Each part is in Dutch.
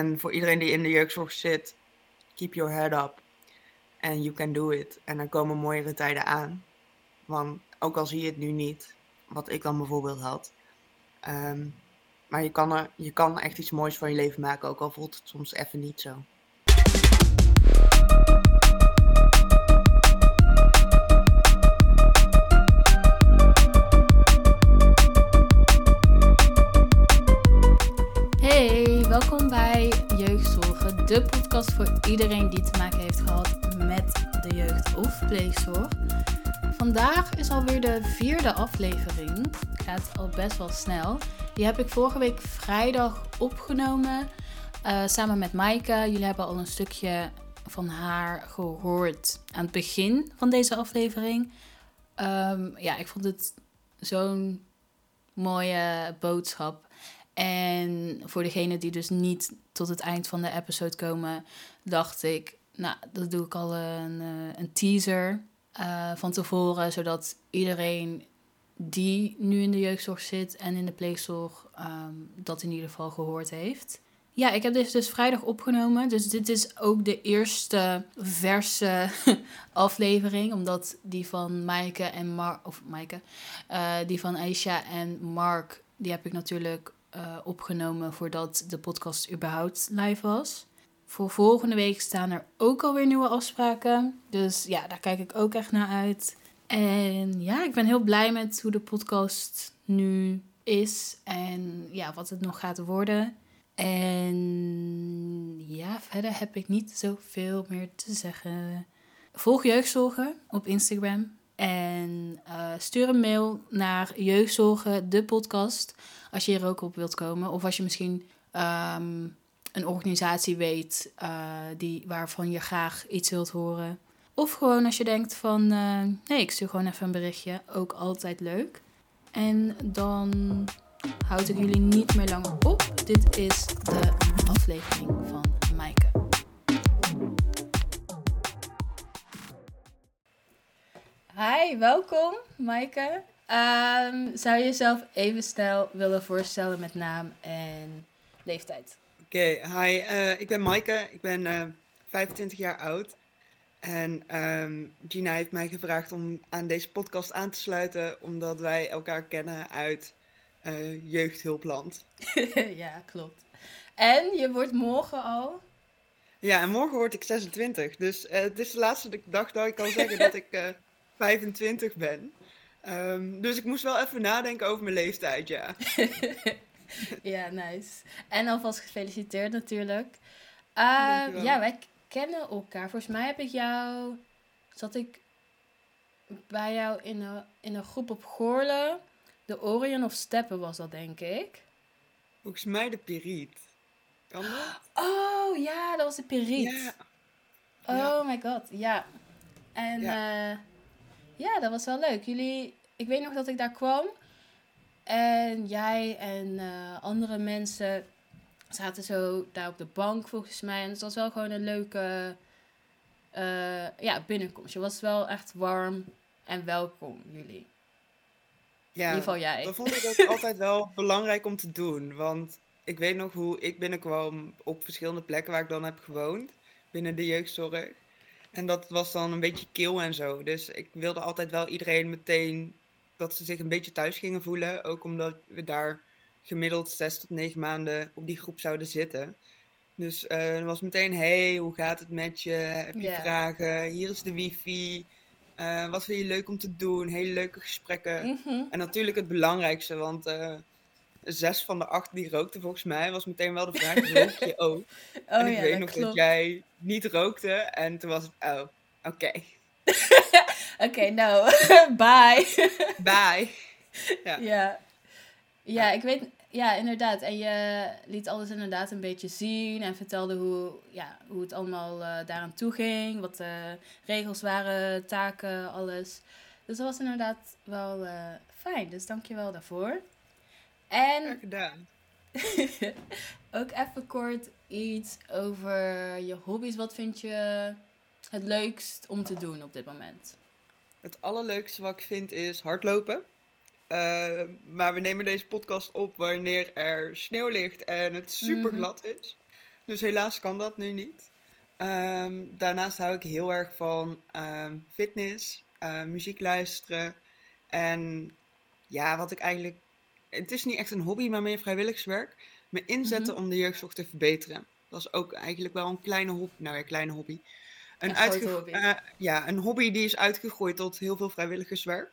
En voor iedereen die in de jeugdzorg zit, keep your head up. And you can do it. En er komen mooiere tijden aan. Want ook al zie je het nu niet, wat ik dan bijvoorbeeld had. Ehm, maar je kan, er, je kan echt iets moois van je leven maken, ook al voelt het soms even niet zo. De podcast voor iedereen die te maken heeft gehad met de jeugd of pleegzorg. Vandaag is alweer de vierde aflevering. Gaat al best wel snel. Die heb ik vorige week vrijdag opgenomen. eh, samen met Maaike. Jullie hebben al een stukje van haar gehoord aan het begin van deze aflevering. Ehm, ja, ik vond het zo'n mooie boodschap. En voor degenen die dus niet tot het eind van de episode komen, dacht ik, nou, dat doe ik al een, eh, een teaser eh, van tevoren, zodat iedereen die nu in de jeugdzorg zit en in de pleegzorg, ehm, dat in ieder geval gehoord heeft. Ja, ik heb deze dus vrijdag opgenomen. Dus dit is ook de eerste verse aflevering. Omdat die van Maaike en Mark... Of Maaike. eh, die van Aisha en Mark... Die heb ik natuurlijk eh, opgenomen voordat de podcast überhaupt live was. Voor volgende week staan er ook alweer nieuwe afspraken. Dus ja, daar kijk ik ook echt naar uit. En ja, ik ben heel blij met hoe de podcast nu is. En ja, wat het nog gaat worden. En ja, verder heb ik niet zoveel meer te zeggen. Volg Jeugdzorgen op Instagram. En eh, stuur een mail naar Jeugdzorgen, de podcast. Als je er ook op wilt komen. Of als je misschien ehm, een organisatie weet eh, die, waarvan je graag iets wilt horen. Of gewoon als je denkt van, eh, nee, ik stuur gewoon even een berichtje. Ook altijd leuk. En dan houd ik jullie niet meer langer op. Dit is de aflevering van Maaike. Hi, welkom Maaike. Ehm, zou je jezelf even snel willen voorstellen met naam en leeftijd? Oké, hi, eh, ik ben Maaike, ik ben eh, 25 jaar oud. En ehm, Gina heeft mij gevraagd om aan deze podcast aan te sluiten, omdat wij elkaar kennen uit eh, Jeugdhulpland. ja, klopt. En je wordt morgen al. Ja, en morgen word ik 26, dus eh, het is de laatste dag dat ik kan zeggen dat ik eh, 25 ben. Ehm, dus ik moest wel even nadenken over mijn leeftijd, ja. ja, nice. En alvast gefeliciteerd natuurlijk. Ehm, ja, wij kennen elkaar. Volgens mij heb ik jou. Zat ik bij jou in een, in een groep op Goorlen. De Orion of Steppen was dat, denk ik. Volgens mij de Piriet. Kan dat? Oh ja, dat was de Periet. Ja. Oh Ja. my god, ja. En ja. Ja, dat was wel leuk. Jullie, ik weet nog dat ik daar kwam. En jij en eh, andere mensen zaten zo daar op de bank volgens mij. En het was wel gewoon een leuke eh, ja, binnenkomst. Je was wel echt warm en welkom, jullie. Ja, In ieder geval jij. dat vond ik ook altijd wel belangrijk om te doen. Want ik weet nog hoe ik binnenkwam op verschillende plekken waar ik dan heb gewoond. Binnen de jeugdzorg. En dat was dan een beetje kil en zo. Dus ik wilde altijd wel iedereen meteen dat ze zich een beetje thuis gingen voelen. Ook omdat we daar gemiddeld zes tot negen maanden op die groep zouden zitten. Dus eh er was meteen, hey, hoe gaat het met je? Heb je vragen? Hier is de wifi. Eh, wat vind je leuk om te doen? Hele leuke gesprekken. Mhm. En natuurlijk het belangrijkste, want eh, zes van de acht die rookten volgens mij, was meteen wel de vraag, rook je ook? Oh en ik ja, weet nog dat jij niet rookte en toen was het, oh, oké, Oké, nou, bye. bye. Ja. Ja. Ja, ik weet, ja, inderdaad. En je liet alles inderdaad een beetje zien en vertelde hoe, ja, hoe het allemaal eh, daaraan toe ging, wat de regels waren, taken, alles. Dus dat was inderdaad wel eh, fijn. Dus dank je wel daarvoor. En gedaan. ook even kort iets over je hobby's. Wat vind je het leukst om te doen op dit moment? Het allerleukste wat ik vind is hardlopen. Eh, maar we nemen deze podcast op wanneer er sneeuw ligt en het super glad is. Dus helaas kan dat nu niet. Ehm, daarnaast hou ik heel erg van ehm, fitness, uh, muziek luisteren. En ja, wat ik eigenlijk. Het is niet echt een hobby, maar meer vrijwilligerswerk. Me inzetten Mhm. om de jeugdzorg te verbeteren. Dat is ook eigenlijk wel een kleine hobby. Nou ja, kleine hobby. Een, Een uitge- hobby. eh, ja, een hobby die is uitgegroeid tot heel veel vrijwilligerswerk.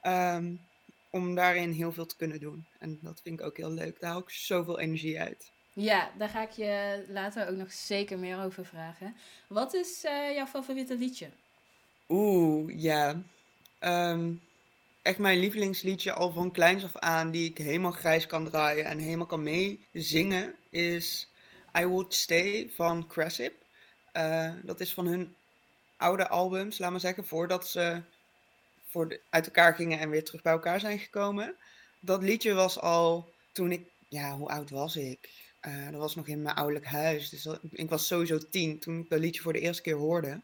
Ehm, om daarin heel veel te kunnen doen. En dat vind ik ook heel leuk. Daar haal ik zoveel energie uit. Ja, daar ga ik je later ook nog zeker meer over vragen. Wat is eh, jouw favoriete liedje? Oeh, ja. Ehm, echt mijn lievelingsliedje al van kleins af aan, die ik helemaal grijs kan draaien en helemaal kan meezingen, is I Would Stay van Cressip. Eh, dat is van hun oude albums, laat maar zeggen, voordat ze voor de- uit elkaar gingen en weer terug bij elkaar zijn gekomen. Dat liedje was al toen ik, ja, hoe oud was ik? Eh, dat was nog in mijn ouderlijk huis. Dus dat- ik was sowieso tien toen ik dat liedje voor de eerste keer hoorde.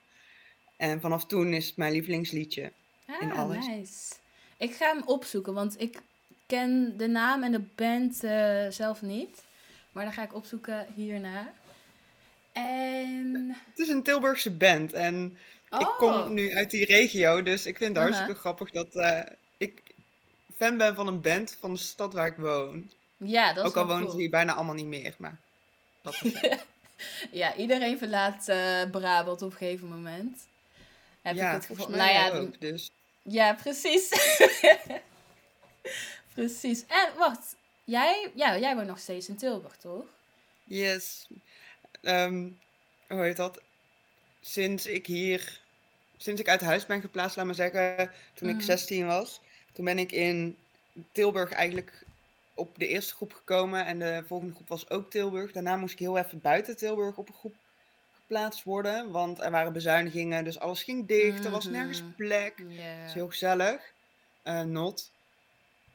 En vanaf toen is het mijn lievelingsliedje. In Ah, alles. nice. Ik ga hem opzoeken, want ik ken de naam en de band eh, zelf niet. Maar dan ga ik opzoeken hierna. En... Het is een Tilburgse band en ik Oh, kom nu uit die regio, dus ik vind het hartstikke grappig dat eh, ik fan ben van een band van de stad waar ik woon. ja, dat is Ook al ze cool. hier bijna allemaal niet meer, maar dat is Ja, iedereen verlaat eh Brabant op een gegeven moment. Heb ik Ja, het gevoel. Nou ja, ook. Dus ja, precies. precies. En wacht, jij, ja, jij woont nog steeds in Tilburg, toch? yes. Ehm, hoe heet dat? Sinds ik hier, sinds ik uit huis ben geplaatst, laat maar zeggen, toen ik Mhm. 16 was, toen ben ik in Tilburg eigenlijk op de eerste groep gekomen en de volgende groep was ook Tilburg. Daarna moest ik heel even buiten Tilburg op een groep geplaatst worden, want er waren bezuinigingen, dus alles ging dicht, er was nergens Mhm. plek. Het is heel gezellig, eh, not.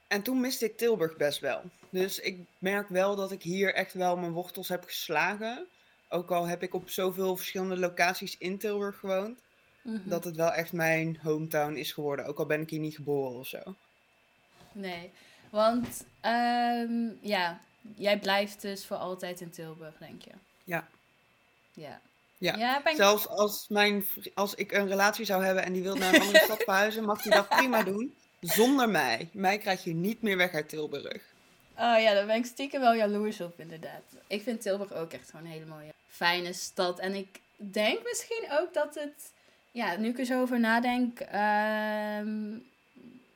En toen miste ik Tilburg best wel. Dus ik merk wel dat ik hier echt wel mijn wortels heb geslagen. Ook al heb ik op zoveel verschillende locaties in Tilburg gewoond, Mhm. dat het wel echt mijn hometown is geworden. Ook al ben ik hier niet geboren of zo. Nee, want ehm, ja, jij blijft dus voor altijd in Tilburg, denk je? Ja. Ja. Ja. Ja, ben ik- Zelfs als, mijn, als ik een relatie zou hebben en die wil naar een andere stad verhuizen, mag hij dat prima doen. Zonder mij. Mij krijg je niet meer weg uit Tilburg. Oh ja, daar ben ik stiekem wel jaloers op, inderdaad. Ik vind Tilburg ook echt gewoon een hele mooie, fijne stad. En ik denk misschien ook dat het, ja, nu ik er zo over nadenk, ehm,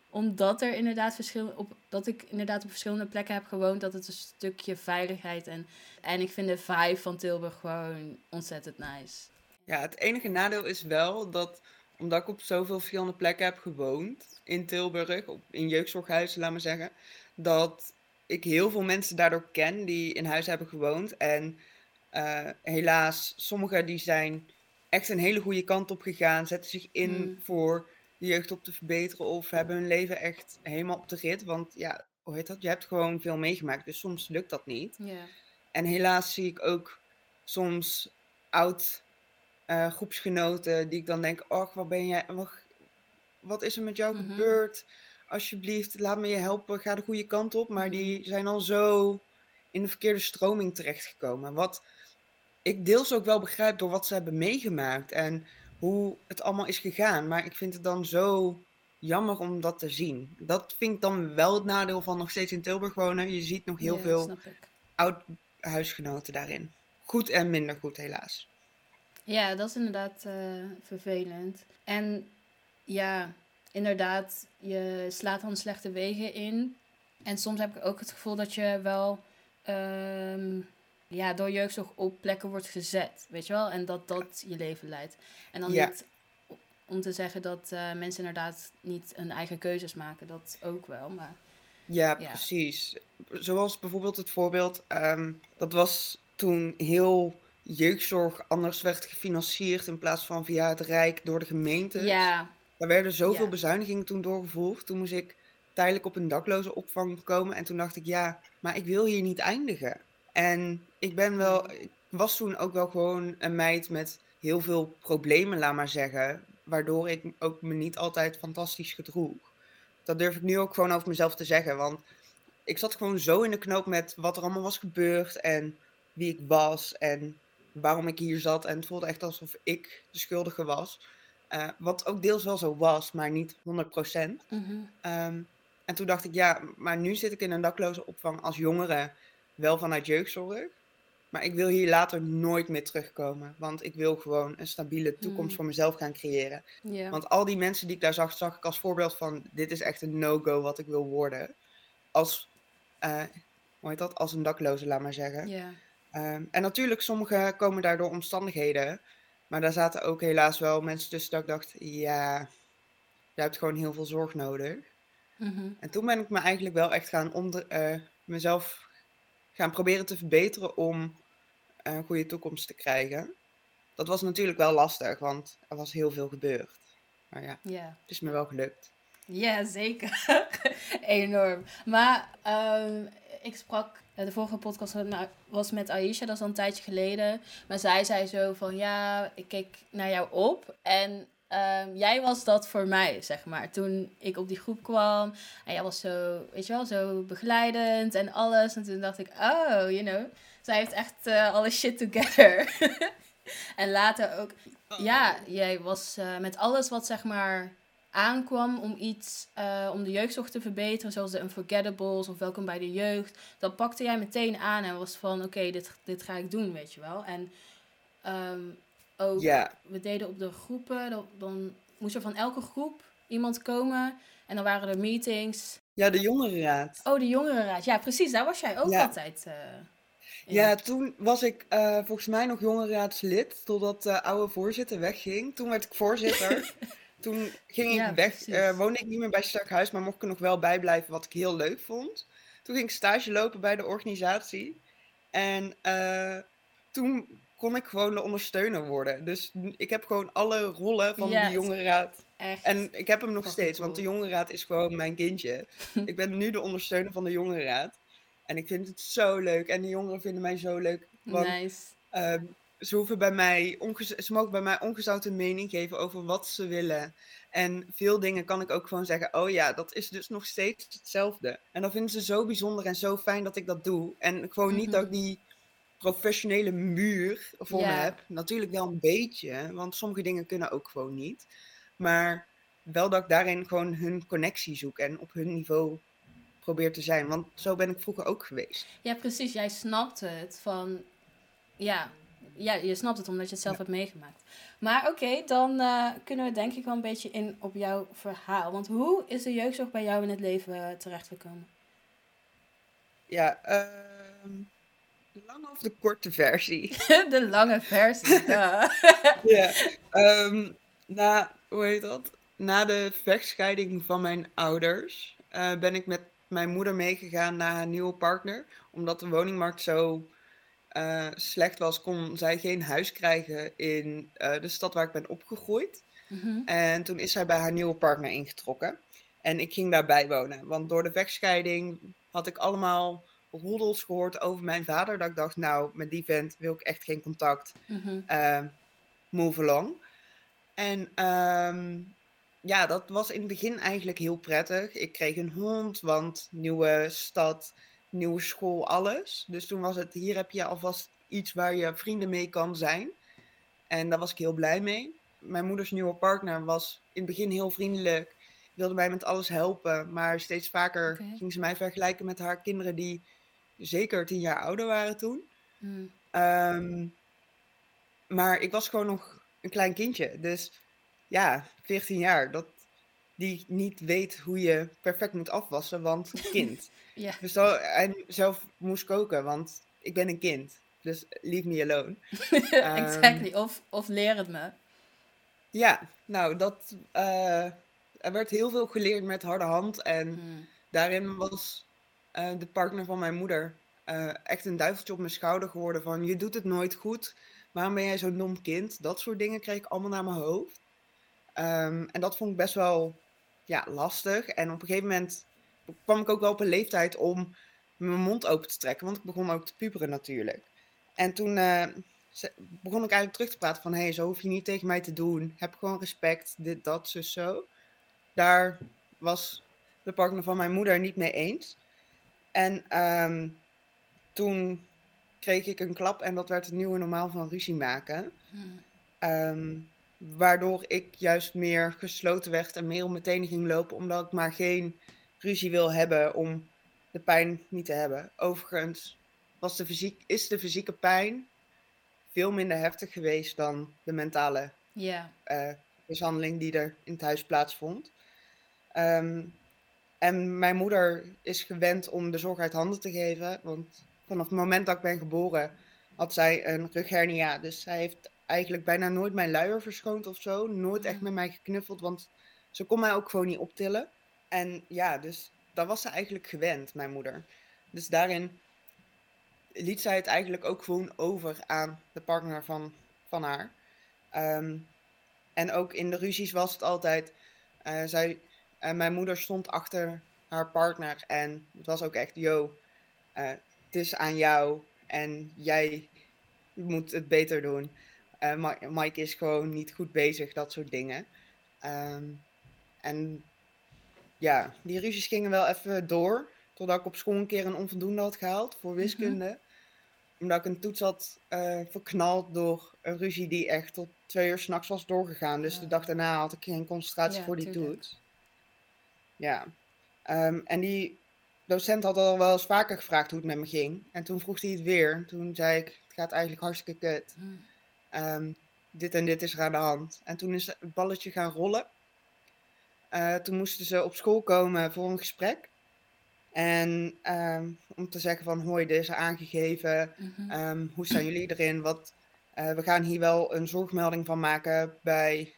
omdat er inderdaad verschil, op, dat ik inderdaad op verschillende plekken heb gewoond, dat het een stukje veiligheid en, en ik vind de vibe van Tilburg gewoon ontzettend nice. Ja, het enige nadeel is wel dat, omdat ik op zoveel verschillende plekken heb gewoond in Tilburg, op, in jeugdzorghuizen, laat maar zeggen, dat ik heel veel mensen daardoor ken die in huis hebben gewoond. En eh, helaas, sommigen die zijn echt een hele goede kant op gegaan, zetten zich in Hmm. voor de jeugd op te verbeteren of hebben hun leven echt helemaal op de rit. Want ja, hoe heet dat? Je hebt gewoon veel meegemaakt, dus soms lukt dat niet. En helaas zie ik ook soms oud eh, groepsgenoten die ik dan denk, och, wat ben jij, wat, wat is er met jou Mhm. gebeurd? Alsjeblieft, laat me je helpen, ga de goede kant op. Maar Mhm. die zijn al zo in de verkeerde stroming terechtgekomen. Wat ik deels ook wel begrijp door wat ze hebben meegemaakt en hoe het allemaal is gegaan. Maar ik vind het dan zo jammer om dat te zien. Dat vind ik dan wel het nadeel van nog steeds in Tilburg wonen. Je ziet nog heel Ja, veel snap ik. oud huisgenoten daarin. Goed en minder goed, helaas. Ja, dat is inderdaad eh, vervelend. En ja, inderdaad, je slaat dan slechte wegen in. En soms heb ik ook het gevoel dat je wel ehm, ja, door jeugdzorg op plekken wordt gezet, weet je wel? En dat dat je leven leidt. En dan Ja. niet om te zeggen dat eh, mensen inderdaad niet hun eigen keuzes maken, dat ook wel. Maar Ja, Ja. precies. Zoals bijvoorbeeld het voorbeeld, ehm, dat was toen heel jeugdzorg anders werd gefinancierd in plaats van via het Rijk door de gemeente. ja, Er werden zoveel Ja. bezuinigingen toen doorgevoerd. Toen moest ik tijdelijk op een dakloze opvang komen. En toen dacht ik, ja, maar ik wil hier niet eindigen. En ik ben wel, ik was toen ook wel gewoon een meid met heel veel problemen, laat maar zeggen. Waardoor ik ook me niet altijd fantastisch gedroeg. Dat durf ik nu ook gewoon over mezelf te zeggen. Want ik zat gewoon zo in de knoop met wat er allemaal was gebeurd. En wie ik was en waarom ik hier zat. En het voelde echt alsof ik de schuldige was. Uh, wat ook deels wel zo was, maar niet 100%. Mm ehm, en toen dacht ik, ja, maar nu zit ik in een dakloze opvang als jongere, wel vanuit jeugdzorg. Maar ik wil hier later nooit meer terugkomen. Want ik wil gewoon een stabiele toekomst mm. voor mezelf gaan creëren. Want al die mensen die ik daar zag, zag ik als voorbeeld van: dit is echt een no-go wat ik wil worden. Als, uh, hoe heet dat? Als een dakloze, laat maar zeggen. Ehm, en natuurlijk, sommigen komen daar door omstandigheden. Maar daar zaten ook helaas wel mensen tussen dat ik dacht: ja, je hebt gewoon heel veel zorg nodig. Mhm. En toen ben ik me eigenlijk wel echt gaan onder, uh, mezelf gaan proberen te verbeteren om een goede toekomst te krijgen. Dat was natuurlijk wel lastig, want er was heel veel gebeurd. Maar ja, yeah. het is me wel gelukt. Ja, zeker. Enorm. Maar um, ik sprak, eh, de vorige podcast was met Aisha, dat is al een tijdje geleden. Maar zij zei zo van, ja, ik keek naar jou op en um, jij was dat voor mij, zeg maar. Toen ik op die groep kwam en jij was zo, weet je wel, zo begeleidend en alles. En toen dacht ik, oh, you know, zij heeft echt uh, alle shit together. en later ook, ja, jij was uh, met alles wat zeg maar aankwam om iets, uh, om de jeugdzorg te verbeteren, zoals de Unforgettables of Welkom bij de Jeugd, dan pakte jij meteen aan en was van, oké, dit, dit ga ik doen, weet je wel. En um, ook, ja. we deden op de groepen, dan, dan moest er van elke groep iemand komen en dan waren er meetings. Ja, de jongerenraad. Oh, de jongerenraad. Ja, precies. Daar was jij ook altijd. Uh, ja, toen was ik uh, volgens mij nog jongerenraadslid, totdat de oude voorzitter wegging. Toen werd ik voorzitter. toen ging ik weg, uh, woonde ik niet meer bij Starkhuis, maar mocht ik er nog wel bij blijven, wat ik heel leuk vond. Toen ging ik stage lopen bij de organisatie. En toen kon ik gewoon de ondersteuner worden. Dus ik heb gewoon alle rollen van de jongerenraad. Echt. En ik heb hem nog steeds, want de jongerenraad is gewoon mijn kindje. ik ben nu de ondersteuner van de jongerenraad. En ik vind het zo leuk. En de jongeren vinden mij zo leuk. Want, nice. Uh, ze, hoeven bij mij ze mogen bij mij ongezouten mening geven over wat ze willen. En veel dingen kan ik ook gewoon zeggen: Oh ja, dat is dus nog steeds hetzelfde. En dan vinden ze zo bijzonder en zo fijn dat ik dat doe. En gewoon niet dat ik mhm. die professionele muur voor me heb. Natuurlijk wel een beetje, want sommige dingen kunnen ook gewoon niet. Maar wel dat ik daarin gewoon hun connectie zoek en op hun niveau probeer te zijn. Want zo ben ik vroeger ook geweest. Ja, precies. Jij snapt het van. Ja, ja je snapt het omdat je het zelf hebt meegemaakt. Maar oké, dan uh, kunnen we denk ik wel een beetje in op jouw verhaal. Want hoe is de jeugdzorg bij jou in het leven terechtgekomen? Ja, uh, lange of de korte versie? de lange versie, ja. Um, na, hoe heet dat? Na de vechtscheiding van mijn ouders uh, ben ik met mijn moeder meegegaan naar haar nieuwe partner. Omdat de woningmarkt zo uh, slecht was, kon zij geen huis krijgen in uh, de stad waar ik ben opgegroeid. Mm -hmm. En toen is zij bij haar nieuwe partner ingetrokken. En ik ging daarbij wonen. Want door de vechtscheiding had ik allemaal roddels gehoord over mijn vader. Dat ik dacht, nou, met die vent wil ik echt geen contact. Mm-hmm. Uh, move along. En um, ja, dat was in het begin eigenlijk heel prettig. Ik kreeg een hond, want nieuwe stad, nieuwe school, alles. Dus toen was het, hier heb je alvast iets waar je vrienden mee kan zijn. En daar was ik heel blij mee. Mijn moeders nieuwe partner was in het begin heel vriendelijk. Wilde mij met alles helpen. Maar steeds vaker okay. ging ze mij vergelijken met haar kinderen die zeker tien jaar ouder waren toen. Mm. Um, maar ik was gewoon nog een klein kindje. Dus ja, 14 jaar. Dat die niet weet hoe je perfect moet afwassen, want kind. ja. Dus dat, en zelf moest koken, want ik ben een kind. Dus leave me alone. exactly. Um, of, of leer het me. Ja, nou, dat, uh, er werd heel veel geleerd met harde hand. En mm. daarin was uh, de partner van mijn moeder uh, echt een duiveltje op mijn schouder geworden van je doet het nooit goed. Waarom ben jij zo'n dom kind? Dat soort dingen kreeg ik allemaal naar mijn hoofd. Um, en dat vond ik best wel ja, lastig. En op een gegeven moment kwam ik ook wel op een leeftijd om mijn mond open te trekken. Want ik begon ook te puberen natuurlijk. En toen uh, begon ik eigenlijk terug te praten van... hé, hey, zo hoef je niet tegen mij te doen. Heb gewoon respect, dit, dat, zo, zo. Daar was de partner van mijn moeder niet mee eens. En um, toen kreeg ik een klap en dat werd het nieuwe normaal van ruzie maken. Hmm. Ehm, waardoor ik juist meer gesloten werd en meer om mijn tenen ging lopen, omdat ik maar geen ruzie wil hebben om de pijn niet te hebben. Overigens was de fysiek, is de fysieke pijn veel minder heftig geweest dan de mentale eh, mishandeling die er in het huis plaatsvond. Ehm, en mijn moeder is gewend om de zorg uit handen te geven. Want vanaf het moment dat ik ben geboren had zij een rughernia. Dus zij heeft eigenlijk bijna nooit mijn luier verschoond of zo. Nooit echt met mij geknuffeld, want ze kon mij ook gewoon niet optillen. En ja, dus dat was ze eigenlijk gewend, mijn moeder. Dus daarin liet zij het eigenlijk ook gewoon over aan de partner van, van haar. Ehm, en ook in de ruzies was het altijd. eh, zij, eh, mijn moeder stond achter haar partner en het was ook echt: yo, eh, het is aan jou en jij moet het beter doen. Ma- Mike is gewoon niet goed bezig, dat soort dingen. Ehm, en ja, die ruzies gingen wel even door. Totdat ik op school een keer een onvoldoende had gehaald voor wiskunde. Omdat ik een toets had eh, verknald door een ruzie die echt tot twee uur s'nachts was doorgegaan. Dus de dag daarna had ik geen concentratie Ja, voor die tuurlijk. toets. Ja. Ehm, en die docent had al wel eens vaker gevraagd hoe het met me ging. En toen vroeg hij het weer. En toen zei ik, het gaat eigenlijk hartstikke kut. Ehm, dit en dit is er aan de hand. En toen is het balletje gaan rollen. Eh, toen moesten ze op school komen voor een gesprek. En ehm, om te zeggen van, hoi, dit is aangegeven. Mhm. Hoe staan jullie erin? Wat, eh, we gaan hier wel een zorgmelding van maken bij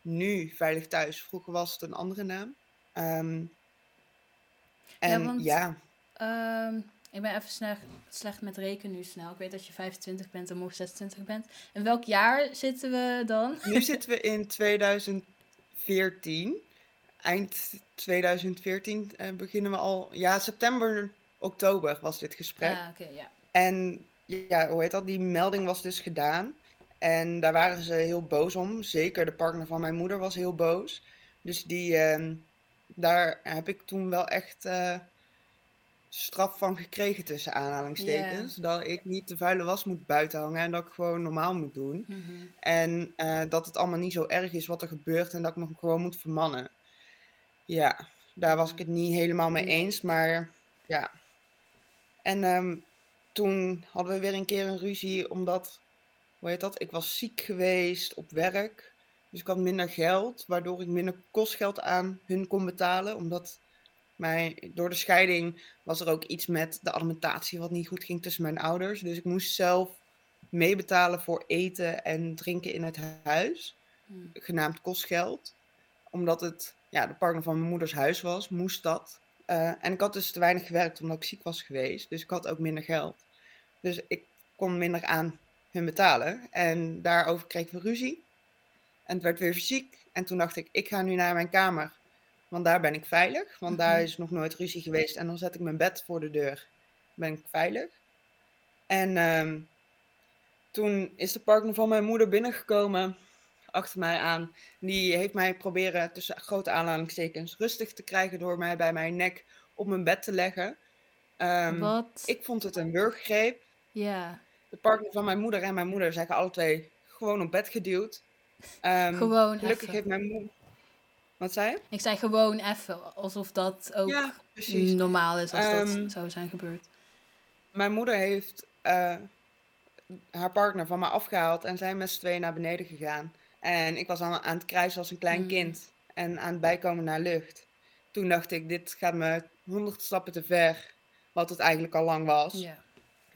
nu Veilig Thuis. Vroeger was het een andere naam. Ehm, en want- ja, Ehm, ik ben even slecht, slecht met rekenen nu snel. Ik weet dat je 25 bent en morgen 26 bent. In welk jaar zitten we dan? nu zitten we in 2014. Eind 2014 eh, beginnen we al. Ja, september, oktober was dit gesprek. Ah, oké, ja. En ja, hoe heet dat? Die melding was dus gedaan. En daar waren ze heel boos om. Zeker de partner van mijn moeder was heel boos. Dus die, ehm, daar heb ik toen wel echt eh, straf van gekregen tussen aanhalingstekens. Dat ik niet de vuile was moet buiten hangen en dat ik gewoon normaal moet doen. Mhm. En eh, dat het allemaal niet zo erg is wat er gebeurt en dat ik me gewoon moet vermannen. Ja, daar was ik het niet helemaal mee eens, maar ja. En ehm, toen hadden we weer een keer een ruzie, omdat, hoe heet dat? Ik was ziek geweest op werk. Dus ik had minder geld, waardoor ik minder kostgeld aan hun kon betalen. Omdat mij, door de scheiding was er ook iets met de alimentatie wat niet goed ging tussen mijn ouders. Dus ik moest zelf meebetalen voor eten en drinken in het huis, Hmm. genaamd kostgeld. Omdat het ja, de partner van mijn moeders huis was, moest dat. Eh, en ik had dus te weinig gewerkt omdat ik ziek was geweest, dus ik had ook minder geld. Dus ik kon minder aan hun betalen en daarover kregen we ruzie. En het werd weer fysiek. En toen dacht ik, ik ga nu naar mijn kamer, want daar ben ik veilig. Want daar Mhm. is nog nooit ruzie geweest. En dan zet ik mijn bed voor de deur, ben ik veilig. En ehm, toen is de partner van mijn moeder binnengekomen achter mij aan. Die heeft mij proberen tussen grote aanhalingstekens rustig te krijgen door mij bij mijn nek op mijn bed te leggen. Ehm, Wat? ik vond het een wurggreep. Ja, De partner van mijn moeder en mijn moeder zijn alle twee gewoon op bed geduwd. Ehm, gewoon gelukkig even. heeft mijn moeder... Wat zei je? Ik zei gewoon even, alsof dat ook Ja, normaal is als Ehm, dat zou zijn gebeurd. Mijn moeder heeft eh, haar partner van me afgehaald en zijn met z'n tweeën naar beneden gegaan. En ik was aan, aan het kruisen als een klein Mm. kind en aan het bijkomen naar lucht. Toen dacht ik, dit gaat me honderd stappen te ver, wat het eigenlijk al lang was.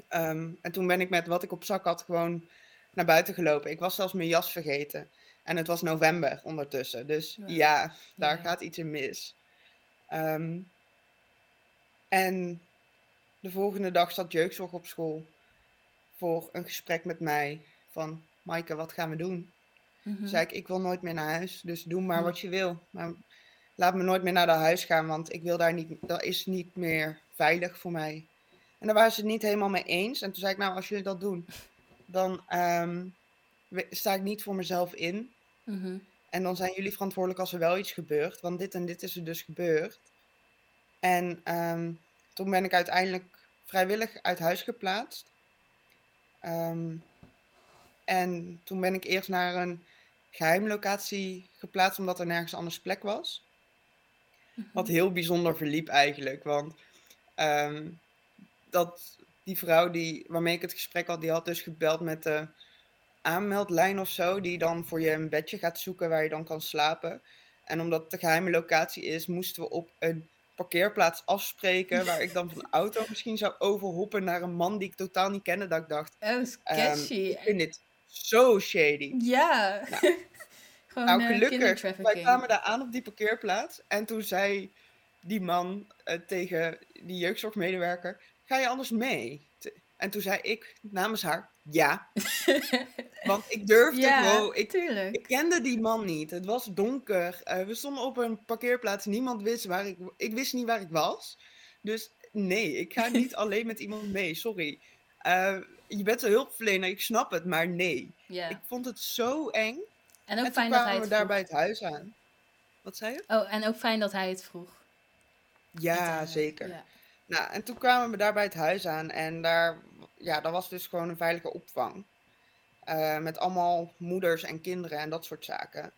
Ehm, en toen ben ik met wat ik op zak had gewoon naar buiten gelopen. Ik was zelfs mijn jas vergeten. En het was november ondertussen. Dus Ja. ja, daar Ja. gaat iets in mis. Ehm, en de volgende dag zat jeugdzorg op school voor een gesprek met mij. Van, Maaike, wat gaan we doen? Toen zei ik, ik wil nooit meer naar huis. Dus doe maar wat je wil. Maar laat me nooit meer naar dat huis gaan, want ik wil daar niet, dat is niet meer veilig voor mij. En daar waren ze het niet helemaal mee eens. En toen zei ik, nou, als jullie dat doen, dan ehm, sta ik niet voor mezelf in. Mhm. En dan zijn jullie verantwoordelijk als er wel iets gebeurt. Want dit en dit is er dus gebeurd. En ehm, toen ben ik uiteindelijk vrijwillig uit huis geplaatst. Ehm, en toen ben ik eerst naar een geheime locatie geplaatst, omdat er nergens anders plek was. Wat Mhm. heel bijzonder verliep eigenlijk. Want ehm, dat, die vrouw die, waarmee ik het gesprek had, die had dus gebeld met de aanmeldlijn of zo. Die dan voor je een bedje gaat zoeken waar je dan kan slapen. En omdat het een geheime locatie is, moesten we op een parkeerplaats afspreken. Waar ik dan van de auto misschien zou overhoppen naar een man die ik totaal niet kende. Dat ik dacht, Oh, ehm, sketchy. ik vind dit zo shady. Ja. Nou, Gewoon Nou, eh, gelukkig. Wij kindertrafficking. kwamen daar aan op die parkeerplaats. En toen zei die man eh, tegen die jeugdzorgmedewerker: Ga je anders mee? En toen zei ik namens haar: Ja. Want ik durfde ja, gewoon. Ik, kende die man niet. Het was donker. Eh, we stonden op een parkeerplaats. Niemand wist waar ik. Ik wist niet waar ik was. Dus nee, ik ga niet alleen met iemand mee. Sorry. Eh, je bent een hulpverlener, ik snap het, maar nee. Ik vond het zo eng. En ook en fijn dat hij het we daar bij het huis aan. Wat zei je? Oh, en ook fijn dat hij het vroeg. Ja, zeker. Ja. Nou, en toen kwamen we daar bij het huis aan en daar, ja, daar was dus gewoon een veilige opvang. Eh, met allemaal moeders en kinderen en dat soort zaken.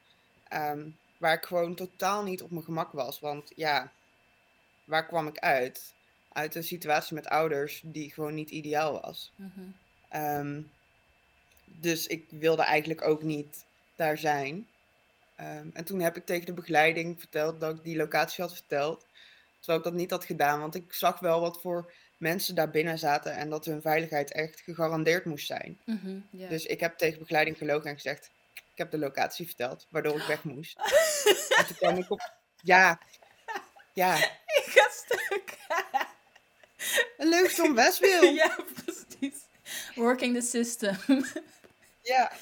Ehm, waar ik gewoon totaal niet op mijn gemak was. Want ja, waar kwam ik uit? Uit een situatie met ouders die gewoon niet ideaal was. Mhm. Ehm, dus ik wilde eigenlijk ook niet daar zijn. Ehm, en toen heb ik tegen de begeleiding verteld dat ik die locatie had verteld. Terwijl ik dat niet had gedaan, want ik zag wel wat voor mensen daar binnen zaten en dat hun veiligheid echt gegarandeerd moest zijn. Mhm. Dus ik heb tegen begeleiding gelogen en gezegd: Ik heb de locatie verteld, waardoor ik weg moest. en toen kwam ik op. Ja, ja, Ik ga stuk. een om best wil. ja, precies. Working the system. Ja.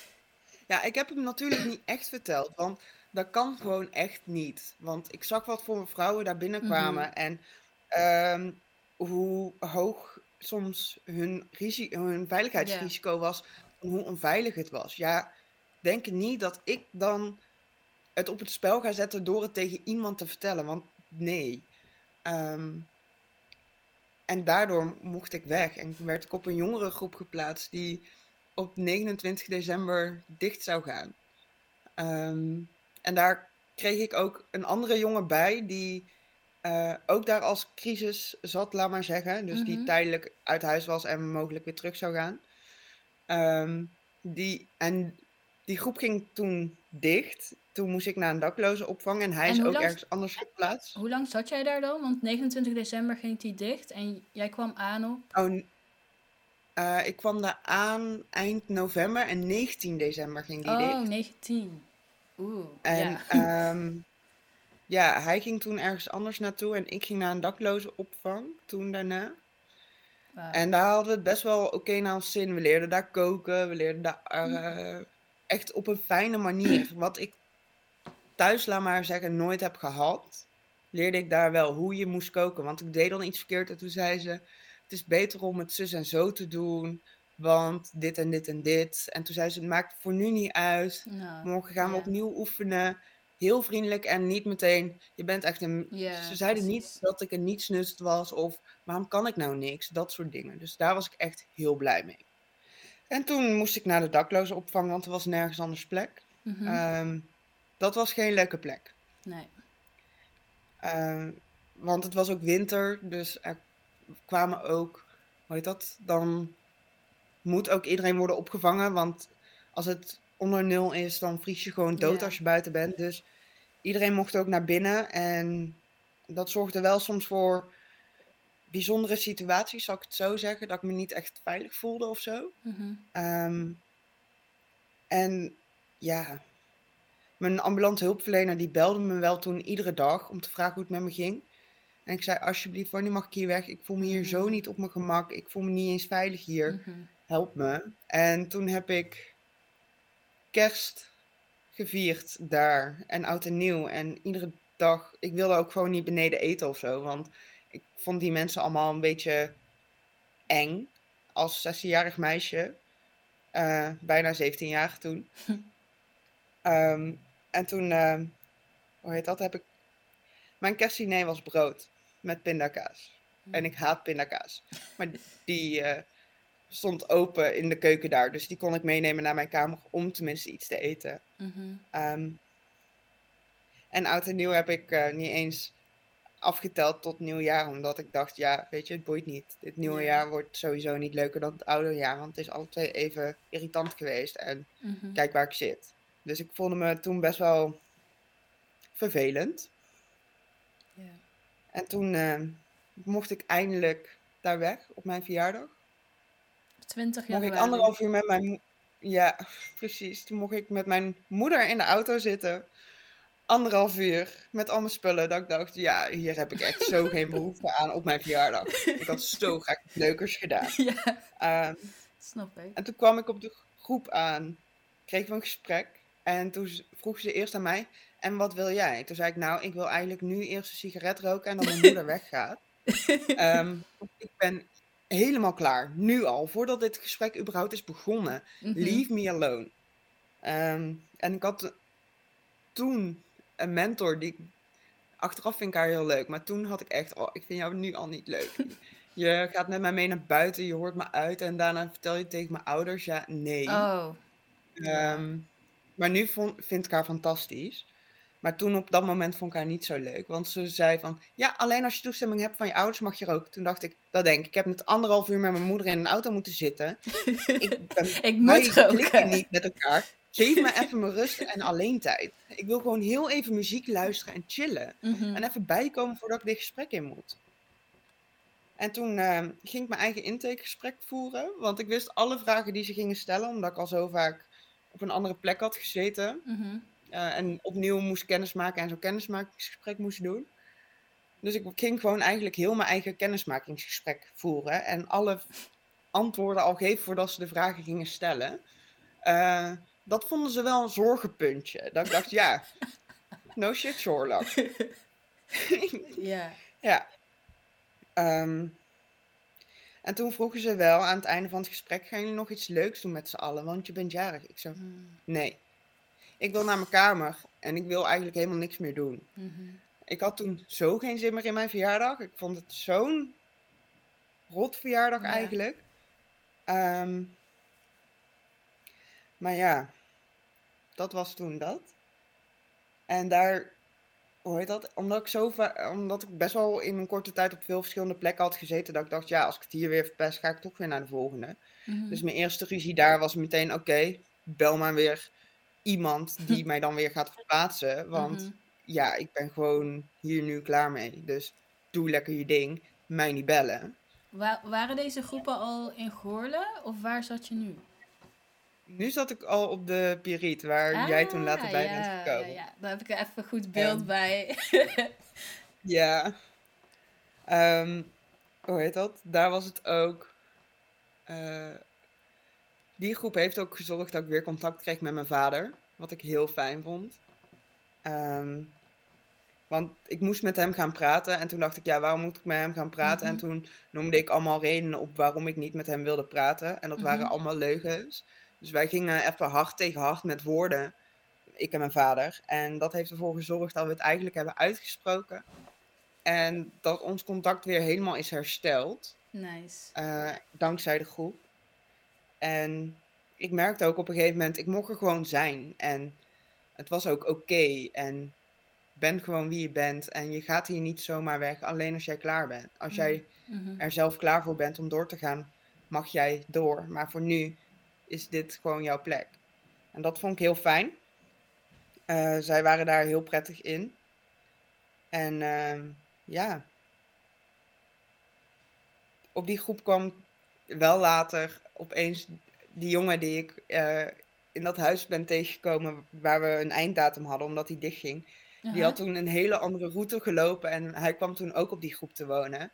Ja, ik heb hem natuurlijk niet echt verteld, want dat kan gewoon echt niet. Want ik zag wat voor vrouwen daar binnenkwamen en ehm, hoe hoog soms hun, risi- hun veiligheidsrisico was, en hoe onveilig het was. Ja, denk niet dat ik dan het op het spel ga zetten door het tegen iemand te vertellen, want nee. Ehm, en daardoor mocht ik weg en werd ik op een jongerengroep geplaatst die op 29 december dicht zou gaan. Ehm, en daar kreeg ik ook een andere jongen bij die eh, ook daar als crisis zat, laat maar zeggen. Dus die Mhm. tijdelijk uit huis was en mogelijk weer terug zou gaan. Ehm, die, en die groep ging toen dicht. Toen moest ik naar een dakloze opvang en hij En is ook lang- ergens anders geplaatst. Hoe lang zat jij daar dan? Want 29 december ging die dicht en jij kwam aan op. Oh, eh, ik kwam daar aan eind november en 19 december ging die dicht. Oh, 19. Oeh. En ja. ehm, ja, hij ging toen ergens anders naartoe en ik ging naar een dakloze opvang toen daarna. En daar hadden we het best wel oké naar ons zin. We leerden daar koken, we leerden daar Hm. eh, echt op een fijne manier. Wat ik thuis, laat maar zeggen, nooit heb gehad, leerde ik daar wel hoe je moest koken. Want ik deed dan iets verkeerd en toen zei ze, het is beter om het zus en zo te doen, want dit en dit en dit. En toen zei ze, het maakt voor nu niet uit. Morgen gaan we ja. opnieuw oefenen. Heel vriendelijk en niet meteen. Je bent echt een. Ja, Ze zeiden precies. niet dat ik een nietsnust was of waarom kan ik nou niks? Dat soort dingen. Dus daar was ik echt heel blij mee. En toen moest ik naar de dakloze opvang, want er was nergens anders plek. Mhm. Ehm, dat was geen leuke plek. nee. Ehm, want het was ook winter, dus er kwamen ook, hoe heet dat? Dan moet ook iedereen worden opgevangen, want als het onder nul is, dan vries je gewoon dood Ja. als je buiten bent. Dus iedereen mocht ook naar binnen en dat zorgde wel soms voor bijzondere situaties, zal ik het zo zeggen, dat ik me niet echt veilig voelde of zo. Mhm. Ehm, en ja, mijn ambulante hulpverlener die belde me wel toen iedere dag om te vragen hoe het met me ging. En ik zei, alsjeblieft, wanneer mag ik hier weg? Ik voel me hier zo Mhm. niet op mijn gemak. Ik voel me niet eens veilig hier. Mhm. Help me. En toen heb ik kerst gevierd daar en oud en nieuw. En iedere dag, ik wilde ook gewoon niet beneden eten of zo. Want ik vond die mensen allemaal een beetje eng. Als 16-jarig meisje. Eh, bijna 17 jaar toen. Ehm, en toen, ehm, hoe heet dat, heb ik... Mijn kerstdiner was brood met pindakaas. En ik haat pindakaas. Maar die, eh, stond open in de keuken daar. Dus die kon ik meenemen naar mijn kamer om tenminste iets te eten. Mhm. Ehm, en oud en nieuw heb ik eh, niet eens afgeteld tot nieuwjaar. Omdat ik dacht, ja, weet je, het boeit niet. Dit nieuwe Ja. jaar wordt sowieso niet leuker dan het oude jaar. Want het is altijd even irritant geweest. En Mhm. kijk waar ik zit. Dus ik voelde me toen best wel vervelend. Ja. En toen eh, mocht ik eindelijk daar weg op mijn verjaardag. 20 Mocht ik anderhalf uur met mijn... Ja, precies. Toen mocht ik met mijn moeder in de auto zitten. Anderhalf uur met al mijn spullen. Dat ik dacht, ja, hier heb ik echt zo geen behoefte aan op mijn verjaardag. Ik had zo graag leukers gedaan. Ja, Ehm, snap ik. en toen kwam ik op de groep aan. Kregen we een gesprek. En toen vroeg ze eerst aan mij, en wat wil jij? Toen zei ik, nou, ik wil eigenlijk nu eerst een sigaret roken en dan mijn moeder weggaat. Ehm, ik ben helemaal klaar, nu al, voordat dit gesprek überhaupt is begonnen. Mhm. Leave me alone. Ehm, en ik had toen een mentor die. Achteraf vind ik haar heel leuk, maar toen had ik echt. Oh, ik vind jou nu al niet leuk. Je gaat met mij mee naar buiten, je hoort me uit en daarna vertel je tegen mijn ouders. Ja, nee. Oh. Ehm, maar nu vond, vind ik haar fantastisch. Maar toen op dat moment vond ik haar niet zo leuk. Want ze zei van, ja, alleen als je toestemming hebt van je ouders mag je roken. Toen dacht ik, dat denk ik. Ik heb net anderhalf uur met mijn moeder in een auto moeten zitten. Ik, ben, ik moet roken. niet met elkaar. Geef me even mijn rust en alleen tijd. Ik wil gewoon heel even muziek luisteren en chillen. Mhm. En even bijkomen voordat ik dit gesprek in moet. En toen ehm, ging ik mijn eigen intakegesprek voeren. Want ik wist alle vragen die ze gingen stellen. Omdat ik al zo vaak op een andere plek had gezeten. Mhm. Eh, en opnieuw moest kennismaken en zo'n kennismakingsgesprek moest doen. Dus ik ging gewoon eigenlijk heel mijn eigen kennismakingsgesprek voeren. En alle antwoorden al geven voordat ze de vragen gingen stellen. Eh, dat vonden ze wel een zorgenpuntje. Dat ik dacht, ja, no shit Sherlock. Ja. Ja. Ehm, en toen vroegen ze wel aan het einde van het gesprek: gaan jullie nog iets leuks doen met z'n allen? Want je bent jarig. Ik zo: Mm, nee. Ik wil naar mijn kamer en ik wil eigenlijk helemaal niks meer doen. mhm. Ik had toen zo geen zin meer in mijn verjaardag. Ik vond het zo'n rot verjaardag Ja. eigenlijk. Ehm, maar ja, dat was toen dat. En daar, hoe heet dat? Omdat ik, zo va- omdat ik best wel in een korte tijd op veel verschillende plekken had gezeten, dat ik dacht, ja, als ik het hier weer verpest, ga ik toch weer naar de volgende. Mhm. Dus mijn eerste ruzie daar was meteen, oké, bel maar weer iemand die mij dan weer gaat verplaatsen. Want Mhm. ja, ik ben gewoon hier nu klaar mee. Dus doe lekker je ding, mij niet bellen. Wa- waren deze groepen al in Goorlen of waar zat je nu? Nu zat ik al op de Piriet, waar jij toen later bij Ah, ja, bent gekomen. Ja, ja, daar heb ik even een goed beeld bij. Ja. Ehm, hoe heet dat? Daar was het ook. eh, die groep heeft ook gezorgd dat ik weer contact kreeg met mijn vader. Wat ik heel fijn vond. Ehm, want ik moest met hem gaan praten. En toen dacht ik, ja, waarom moet ik met hem gaan praten? En Mhm. toen noemde ik allemaal redenen op waarom ik niet met hem wilde praten. En dat waren Mhm. allemaal leugens. Dus wij gingen even hard tegen hard met woorden. Ik en mijn vader. En dat heeft ervoor gezorgd dat we het eigenlijk hebben uitgesproken. En dat ons contact weer helemaal is hersteld. nice. eh, dankzij de groep. En ik merkte ook op een gegeven moment, ik mocht er gewoon zijn. En het was ook oké. En ben gewoon wie je bent. En je gaat hier niet zomaar weg, alleen als jij klaar bent. Als jij Mhm. er zelf klaar voor bent om door te gaan, mag jij door. Maar voor nu is dit gewoon jouw plek. En dat vond ik heel fijn. Eh, zij waren daar heel prettig in. En ehm, ja, op die groep kwam wel later opeens die jongen die ik eh, in dat huis ben tegengekomen waar we een einddatum hadden omdat hij dichtging. Die had toen een hele andere route gelopen en hij kwam toen ook op die groep te wonen.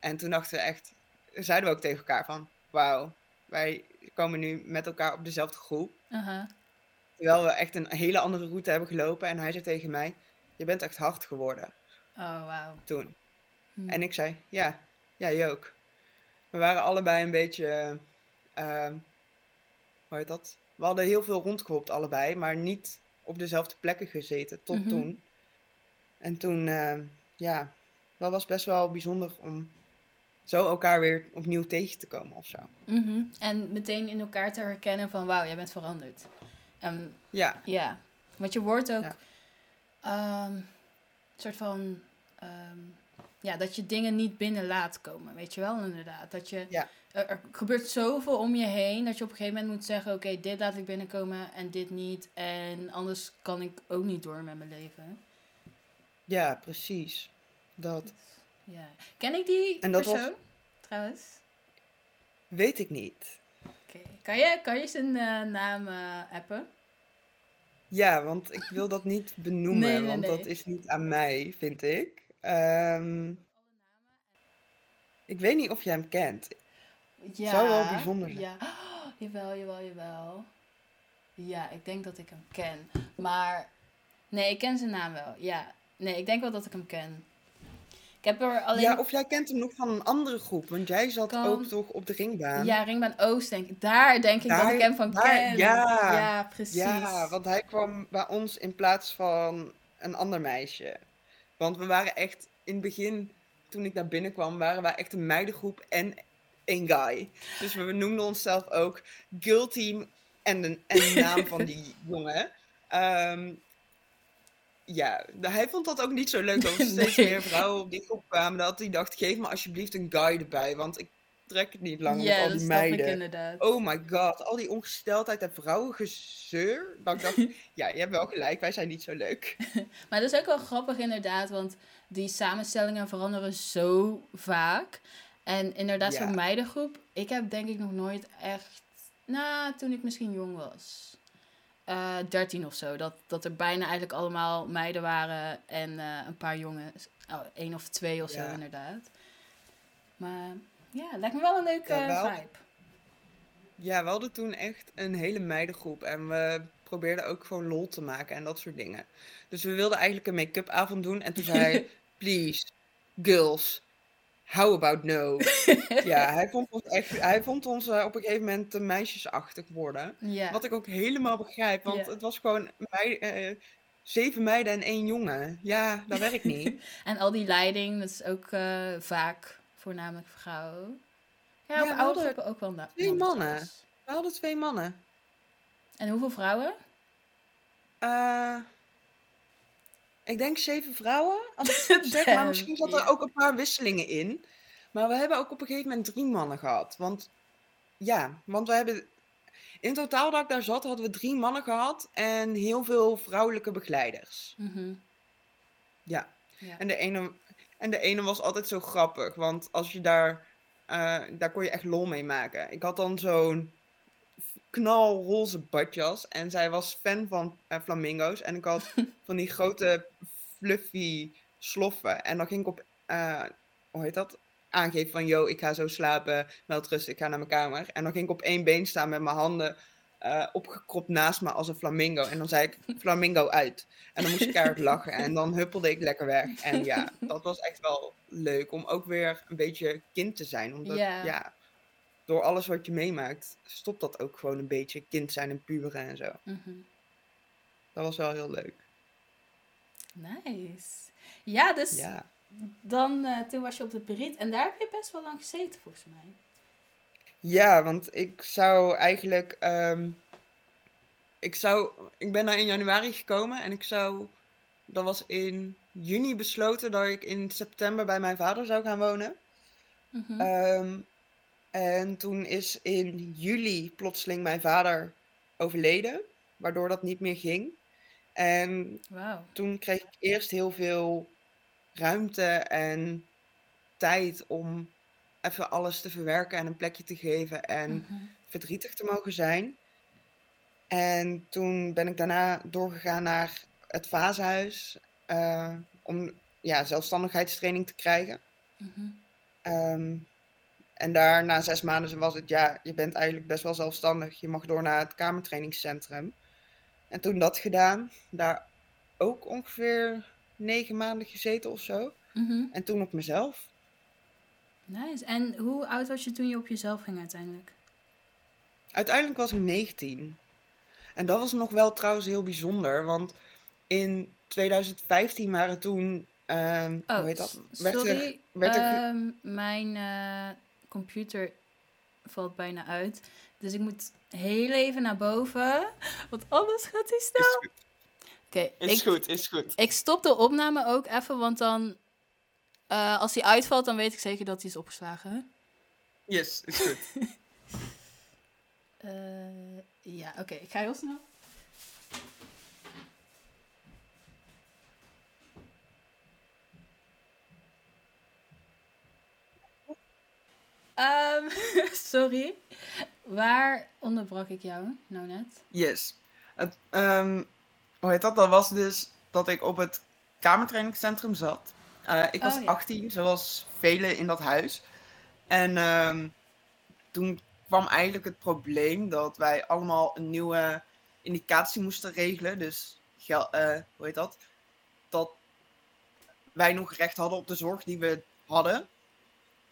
En toen dachten we echt, zeiden we ook tegen elkaar van, wauw, wij komen nu met elkaar op dezelfde groep. Terwijl we echt een hele andere route hebben gelopen. En hij zei tegen mij, je bent echt hard geworden Oh, wauw. toen. Hm. En ik zei, ja, jij ook. We waren allebei een beetje, eh, hoe heet dat? We hadden heel veel rondgehopt allebei, maar niet op dezelfde plekken gezeten tot Mhm. toen. En toen, eh, ja, dat was best wel bijzonder om zo elkaar weer opnieuw tegen te komen of zo. Mhm. En meteen in elkaar te herkennen van wauw, jij bent veranderd. Ehm, Ja, ja, want je wordt ook Ja. ehm, een soort van ehm, ja, dat je dingen niet binnen laat komen, weet je wel inderdaad. Dat je Ja. er, er gebeurt zoveel om je heen dat je op een gegeven moment moet zeggen, oké, dit laat ik binnenkomen en dit niet en anders kan ik ook niet door met mijn leven. ja, precies. Dat Ja. Ken ik die En dat was- persoon trouwens? weet ik niet. Oké. Kan, je, kan je zijn eh, naam eh, appen? Ja, want ik wil dat niet benoemen, Nee, nee, want nee. dat is niet aan mij, vind ik. Ehm, ik weet niet of jij hem kent. Ja. Zou wel bijzonder zijn. Ja. Oh, jawel, jawel, jawel. Ja, ik denk dat ik hem ken. Maar nee, ik ken zijn naam wel. Ja. Nee, ik denk wel dat ik hem ken. Ik heb er alleen... Ja, of jij kent hem nog van een andere groep, want jij zat Kan- ook toch op de ringbaan. Ja, Ringbaan Oost denk ik. Daar denk ik dat Daar- ik hem van daar- ken. ja. Ja, precies. Ja, want hij kwam bij ons in plaats van een ander meisje. Want we waren echt, in het begin, toen ik daar binnenkwam, waren wij echt een meidengroep en een guy. Dus we noemden onszelf ook Girl Team en de, en de naam van die jongen. Ehm, ja, hij vond dat ook niet zo leuk dat er steeds Nee. meer vrouwen op die groep kwamen. Dat hij dacht, geef me alsjeblieft een guy erbij, want ik trek het niet langer met al die ik meiden. Oh my god, al die ongesteldheid en vrouwengezeur. Ik dacht, ja, je hebt wel gelijk, wij zijn niet zo leuk. Maar dat is ook wel grappig inderdaad, want die samenstellingen veranderen zo vaak. En inderdaad, Ja. zo'n meidengroep, ik heb denk ik nog nooit echt, nou, toen ik misschien jong was, eh 13 of zo, dat, dat er bijna eigenlijk allemaal meiden waren en eh, een paar jongens, oh, één of twee of zo Ja. inderdaad. Maar ja, lijkt me wel een leuke Ja, vibe. Ja, we hadden toen echt een hele meidengroep en we probeerden ook gewoon lol te maken en dat soort dingen. Dus we wilden eigenlijk een make-up avond doen en toen zei hij, please, girls, how about no? Ja, hij vond ons echt, hij vond ons eh, op een gegeven moment te meisjesachtig worden. Wat ik ook helemaal begrijp, want het was gewoon eh, zeven meiden en één jongen. Ja, dat werkt niet. En al die leiding, dat is ook eh, vaak voornamelijk vrouwen. Ja, op we oude hadden groepen ook wel twee mannen. We hadden twee mannen. En hoeveel vrouwen? Eh, ik denk zeven vrouwen, als ik zeg. Maar misschien zat er ook een paar wisselingen in. Maar we hebben ook op een gegeven moment drie mannen gehad. Want ja, want we hebben... In totaal dat ik daar zat, hadden we drie mannen gehad en heel veel vrouwelijke begeleiders. Mhm. Ja. Ja. En de ene, en de ene was altijd zo grappig, want als je daar, eh, daar kon je echt lol mee maken. Ik had dan zo'n knalroze badjas en zij was fan van eh, flamingo's. En ik had van die grote fluffy sloffen. En dan ging ik op, eh, hoe heet dat? Aangeven van, yo, ik ga zo slapen, wel rust, ik ga naar mijn kamer. En dan ging ik op één been staan met mijn handen eh, opgekropt naast me als een flamingo. En dan zei ik, flamingo uit. En dan moest ik keihard lachen en dan huppelde ik lekker weg. En ja, dat was echt wel leuk om ook weer een beetje kind te zijn. Omdat, Ja. ja, door alles wat je meemaakt, stopt dat ook gewoon een beetje kind zijn en puberen en zo. Mhm. Dat was wel heel leuk. Nice. Ja, dus Ja. dan, eh, toen was je op de Berit en daar heb je best wel lang gezeten volgens mij. Ja, want ik zou eigenlijk. ehm, ik, zou, ik ben daar in januari gekomen en ik zou. Dat was in juni besloten dat ik in september bij mijn vader zou gaan wonen. Ehm, en toen is in juli plotseling mijn vader overleden, waardoor dat niet meer ging. En Wauw. toen kreeg ik eerst heel veel ruimte en tijd om even alles te verwerken en een plekje te geven en Mhm. verdrietig te mogen zijn. En toen ben ik daarna doorgegaan naar het Vaashuis eh, om ja, zelfstandigheidstraining te krijgen. Mhm. Ehm, en daar na zes maanden was het, ja, je bent eigenlijk best wel zelfstandig. Je mag door naar het kamertrainingscentrum. En toen dat gedaan, daar ook ongeveer negen maanden gezeten of zo. Mhm. En toen op mezelf. Nice. En hoe oud was je toen je op jezelf ging uiteindelijk? Uiteindelijk was ik 19. En dat was nog wel trouwens heel bijzonder, want in 2015 waren toen Ehm, Oh, hoe heet dat? er- sorry. werd er Ehm, mijn eh, computer valt bijna uit. Dus ik moet heel even naar boven. Want anders gaat hij is snel. goed, Oké, is ik, goed, is goed. ik stop de opname ook even. Want dan, eh, als hij uitvalt, dan weet ik zeker dat hij is opgeslagen. Yes, is goed. Eh, ja, oké. ik ga heel snel. Ehm, sorry. Waar onderbrak ik jou nou net? Yes. Het, ehm, hoe heet dat? Dat was dus dat ik op het kamertrainingscentrum zat. Eh, ik was Oh, ja. 18, zoals velen in dat huis. En ehm, toen kwam eigenlijk het probleem dat wij allemaal een nieuwe indicatie moesten regelen. Dus, eh, hoe heet dat? Dat wij nog recht hadden op de zorg die we hadden.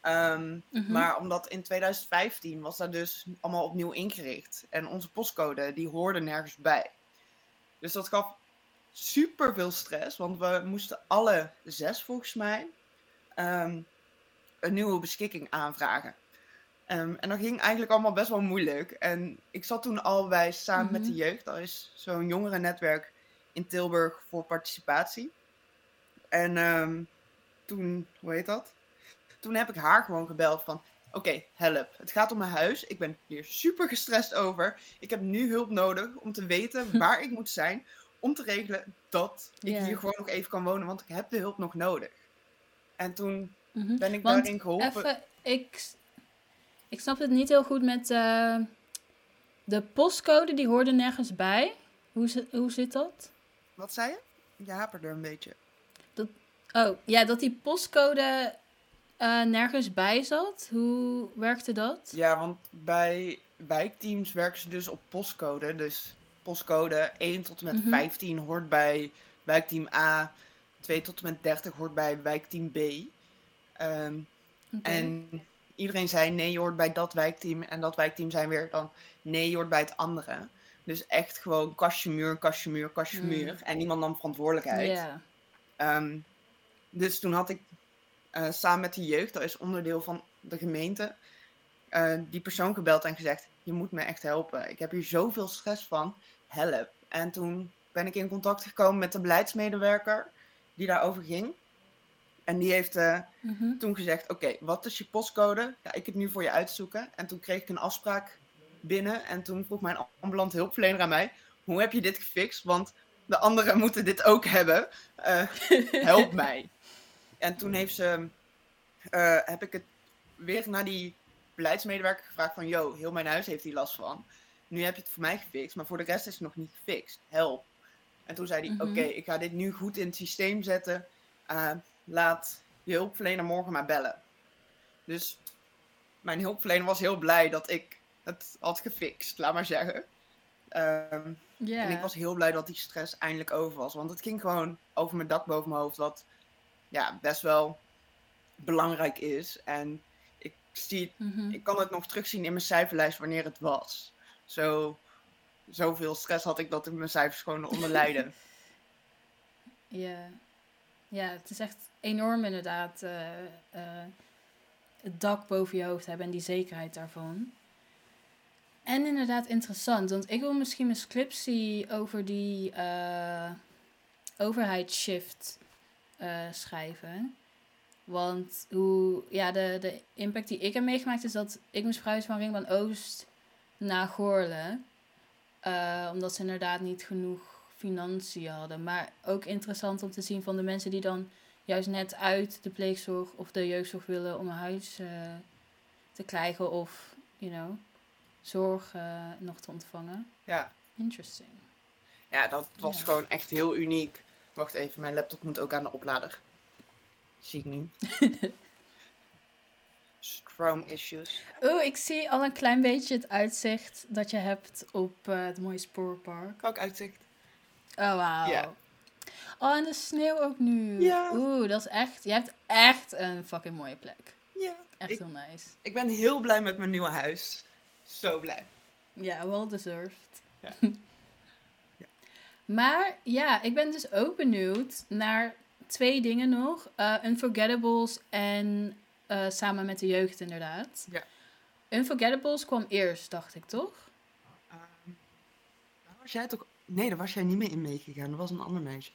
Ehm, Mhm. Maar omdat in 2015 was dat dus allemaal opnieuw ingericht. En onze postcode, die hoorde nergens bij. Dus dat gaf super veel stress. Want we moesten alle zes, volgens mij, ehm, een nieuwe beschikking aanvragen. Ehm, en dat ging eigenlijk allemaal best wel moeilijk. En ik zat toen al bij Samen met de Mhm. Jeugd. Dat is zo'n jongerennetwerk in Tilburg voor participatie. En ehm, toen, hoe heet dat? Toen heb ik haar gewoon gebeld van... Oké, help. Het gaat om mijn huis. Ik ben hier super gestrest over. Ik heb nu hulp nodig om te weten waar ik moet zijn. Om te regelen dat ik hier gewoon nog even kan wonen. Want ik heb de hulp nog nodig. En toen Mhm. ben ik Want daarin geholpen. Even, ik, ik snap het niet heel goed met eh, de postcode, die hoorde nergens bij. Hoe, hoe zit dat? Wat zei je? Je haperde een beetje. Oh, ja, dat die postcode eh, nergens bij zat. Hoe werkte dat? Ja, want bij wijkteams werken ze dus op postcode. Dus postcode 1 tot en met Mhm. 15 hoort bij wijkteam A. 2 tot en met 30 hoort bij wijkteam B. Ehm. En iedereen zei nee, je hoort bij dat wijkteam. En dat wijkteam zijn weer dan nee, je hoort bij het andere. Dus echt gewoon kastje muur, kastje muur, kastje Mm. muur. En niemand nam verantwoordelijkheid. Ehm, dus toen had ik eh, samen met de jeugd, dat is onderdeel van de gemeente, eh, die persoon gebeld en gezegd: Je moet me echt helpen. Ik heb hier zoveel stress van. Help. En toen ben ik in contact gekomen met de beleidsmedewerker die daarover ging. En die heeft eh, Mhm. toen gezegd: Oké, wat is je postcode? Ga ik het nu voor je uitzoeken. En toen kreeg ik een afspraak binnen. En toen vroeg mijn ambulant hulpverlener aan mij: Hoe heb je dit gefixt? Want de anderen moeten dit ook hebben. Eh, help mij. En toen heeft ze, eh, heb ik het weer naar die beleidsmedewerker gevraagd van, yo, heel mijn huis heeft hier last van. Nu heb je het voor mij gefixt, maar voor de rest is het nog niet gefixt. Help. En toen zei hij, Mhm. oké, ik ga dit nu goed in het systeem zetten. Eh, laat je hulpverlener morgen maar bellen. Dus mijn hulpverlener was heel blij dat ik het had gefixt, laat maar zeggen. Ehm, en ik was heel blij dat die stress eindelijk over was. Want het ging gewoon over mijn dak boven mijn hoofd. Wat ja, best wel belangrijk is. En ik, zie, Mhm. ik kan het nog terugzien in mijn cijferlijst wanneer het was. Zo, zoveel stress had ik dat ik mijn cijfers gewoon onder lijden. Ja. ja, het is echt enorm inderdaad eh, eh, het dak boven je hoofd hebben en die zekerheid daarvan. En inderdaad interessant, want ik wil misschien mijn scriptie over die eh overheidsshift schrijven. Want hoe, ja, de, de impact die ik heb meegemaakt is dat ik moest verhuizen van Ringbaan Oost naar Goorlen. Eh, omdat ze inderdaad niet genoeg financiën hadden. Maar ook interessant om te zien van de mensen die dan juist net uit de pleegzorg of de jeugdzorg willen om een huis eh, te krijgen of, you know, zorg eh, nog te ontvangen. ja. Interesting. ja, dat was Ja. gewoon echt heel uniek. Wacht even, mijn laptop moet ook aan de oplader. Zie ik nu. Chrome issues. Oh, ik zie al een klein beetje het uitzicht dat je hebt op eh, het mooie spoorpark. Ik uitzicht? Oh, wauw. Ja. Oh, en de sneeuw ook nu. Ja. Oeh, dat is echt... Je hebt echt een fucking mooie plek. Ja. Echt Ik- heel nice. Ik ben heel blij met mijn nieuwe huis. Zo blij. Ja, well deserved. Ja. Maar ja, ik ben dus ook benieuwd naar twee dingen nog. Uh, Unforgettables en uh, samen met de jeugd inderdaad. Ja. Unforgettables kwam eerst, dacht ik, toch? Um, was jij toch... Nee, daar was jij niet mee in meegegaan. Dat was een ander meisje.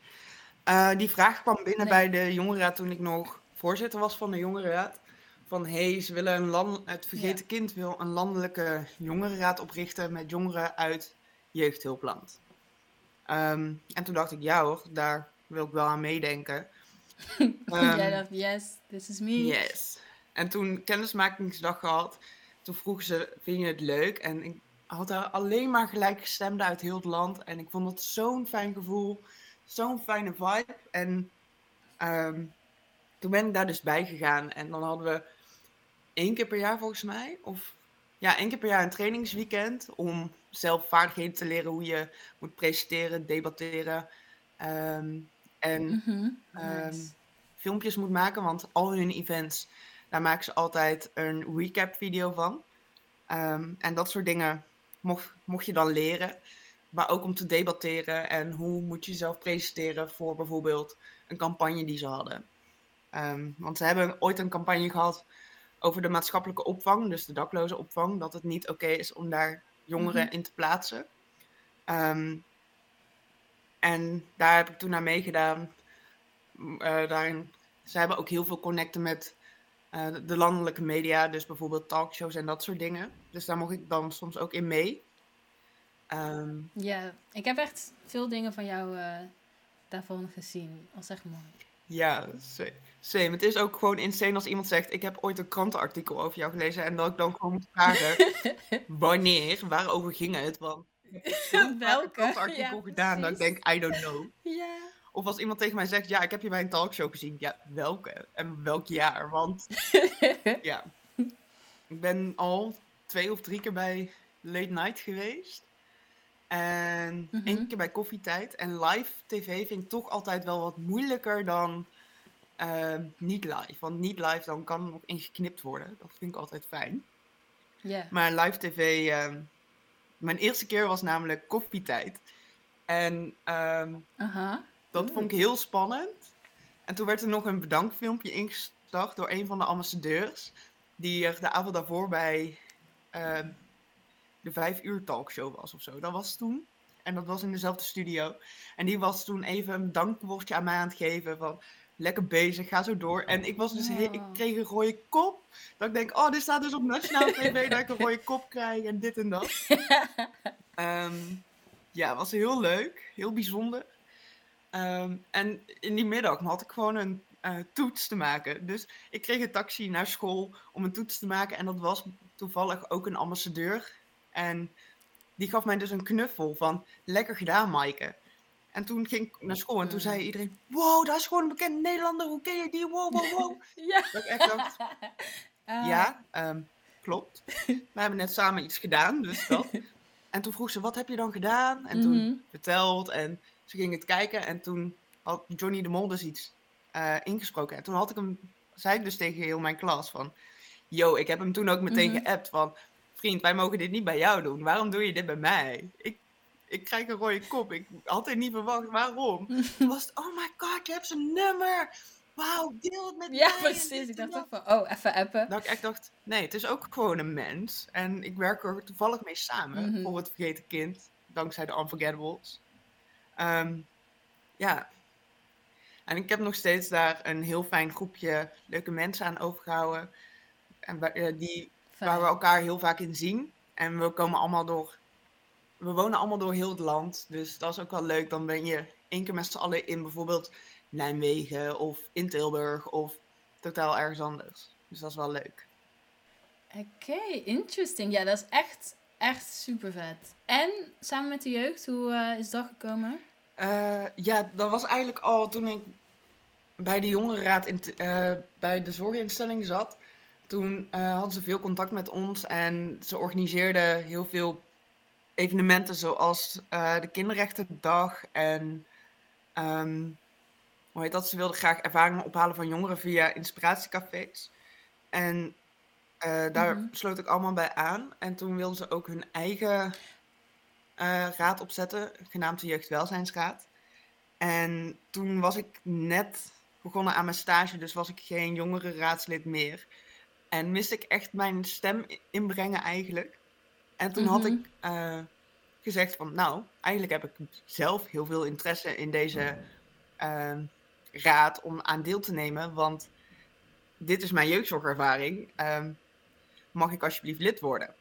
Uh, die vraag kwam binnen bij de jongerenraad toen ik nog voorzitter was van de jongerenraad. Van, hey, ze willen een land... Het Vergeten Kind wil een landelijke jongerenraad oprichten met jongeren uit jeugdhulpland. Um, en toen dacht ik, ja hoor, daar wil ik wel aan meedenken. Jij dacht, yes, this is me. Yes. En toen kennismakingsdag gehad, toen vroegen ze, vind je het leuk? En ik had daar alleen maar gelijkgestemden uit heel het land. En ik vond het zo'n fijn gevoel, zo'n fijne vibe. En um, toen ben ik daar dus bij gegaan. En dan hadden we één keer per jaar volgens mij, of ja, één keer per jaar een trainingsweekend om zelf vaardigheden te leren hoe je moet presenteren, debatteren. Um, en mm filmpjes moet maken, want al hun events, daar maken ze altijd een recap video van. Um, en dat soort dingen mocht, mocht je dan leren. Maar ook om te debatteren en hoe moet je jezelf presenteren voor bijvoorbeeld een campagne die ze hadden. Um, want ze hebben ooit een campagne gehad over de maatschappelijke opvang, dus de dakloze opvang, dat het niet oké is om daar jongeren mm-hmm. in te plaatsen. Um, en daar heb ik toen naar meegedaan. Uh, daarin, ze hebben ook heel veel connecten met uh, de landelijke media, dus bijvoorbeeld talkshows en dat soort dingen. Dus daar mocht ik dan soms ook in mee. Um, ja, ik heb echt veel dingen van jou uh, daarvan gezien. Dat is echt mooi. Ja, same. Het is ook gewoon insane als iemand zegt: Ik heb ooit een krantenartikel over jou gelezen. En dat ik dan gewoon moet vragen: Wanneer? Waarover ging het? Want Welke? krantenartikel ja, gedaan dat ik denk: I don't know. Ja. Of als iemand tegen mij zegt: Ja, ik heb je bij een talkshow gezien. Ja, welke? En welk jaar? Want ja, ik ben al twee of drie keer bij Late Night geweest. En mm -hmm. één keer bij koffietijd. En live tv vind ik toch altijd wel wat moeilijker dan uh, niet live. Want niet live, dan kan er nog ingeknipt worden. Dat vind ik altijd fijn. Yeah. Maar live tv... Uh, mijn eerste keer was namelijk koffietijd. En um, -huh. dat vond ik heel spannend. En toen werd er nog een bedankfilmpje ingestart door een van de ambassadeurs. Die er de avond daarvoor bij uh, de vijf uur talkshow was of zo. Dat was toen. En dat was in dezelfde studio. En die was toen even een dankwoordje aan mij aan het geven van lekker bezig, ga zo door. En ik was dus oh. ik kreeg een rode kop. Dat ik denk, oh, dit staat dus op Nationale TV dat ik een rode kop krijg en dit en dat. um, ja, was heel leuk, heel bijzonder. Um, en in die middag had ik gewoon een uh, toets te maken. Dus ik kreeg een taxi naar school om een toets te maken. En dat was toevallig ook een ambassadeur. En die gaf mij dus een knuffel van lekker gedaan, Maaike. En toen ging ik naar school en toen zei iedereen: Wow, dat is gewoon een bekende Nederlander. Hoe ken je die? Wow, wow, wow. ja. Dat ik echt dacht: uh. Ja, um, klopt. We hebben net samen iets gedaan, dus dat. En toen vroeg ze: Wat heb je dan gedaan? En toen mm -hmm. verteld. En ze ging het kijken. En toen had Johnny de Mol dus iets uh, ingesproken. En toen had ik hem, zei ik dus tegen heel mijn klas: van, Yo, ik heb hem toen ook meteen mm -hmm. geappt van vriend, wij mogen dit niet bij jou doen. Waarom doe je dit bij mij? Ik, ik krijg een rode kop. Ik had het niet verwacht. Waarom? Toen was het, oh my god, je hebt zijn nummer. Wauw, deel het met ja, mij. Ja, precies. Ik dacht ook van, oh, even appen. Dat ik echt dacht, nee, het is ook gewoon een mens. En ik werk er toevallig mee samen mm -hmm. voor het vergeten kind. Dankzij de Unforgettables. Um, ja. En ik heb nog steeds daar een heel fijn groepje leuke mensen aan overgehouden. En uh, die Waar we elkaar heel vaak in zien. En we komen allemaal door. We wonen allemaal door heel het land. Dus dat is ook wel leuk. Dan ben je één keer met z'n allen in bijvoorbeeld Nijmegen of in Tilburg of totaal ergens anders. Dus dat is wel leuk. Oké, okay, interesting. Ja, dat is echt, echt super vet. En samen met de jeugd, hoe uh, is dat gekomen? Uh, ja, dat was eigenlijk al toen ik bij de jongerenraad in uh, bij de zorginstelling zat toen hadden ze veel contact met ons en ze organiseerden heel veel evenementen zoals uh, de Kinderrechtendag en um, hoe heet dat? Ze wilden graag ervaringen ophalen van jongeren via inspiratiecafés. En uh, daar -hmm. sloot ik allemaal bij aan. En toen wilden ze ook hun eigen raad opzetten, genaamd de Jeugdwelzijnsraad. En toen was ik net begonnen aan mijn stage, dus was ik geen jongere raadslid meer. En miste ik echt mijn stem inbrengen eigenlijk. En toen had Mhm. ik eh, gezegd van, nou, eigenlijk heb ik zelf heel veel interesse in deze ehm, raad om aan deel te nemen, want dit is mijn jeugdzorgervaring. Ehm, mag ik alsjeblieft lid worden?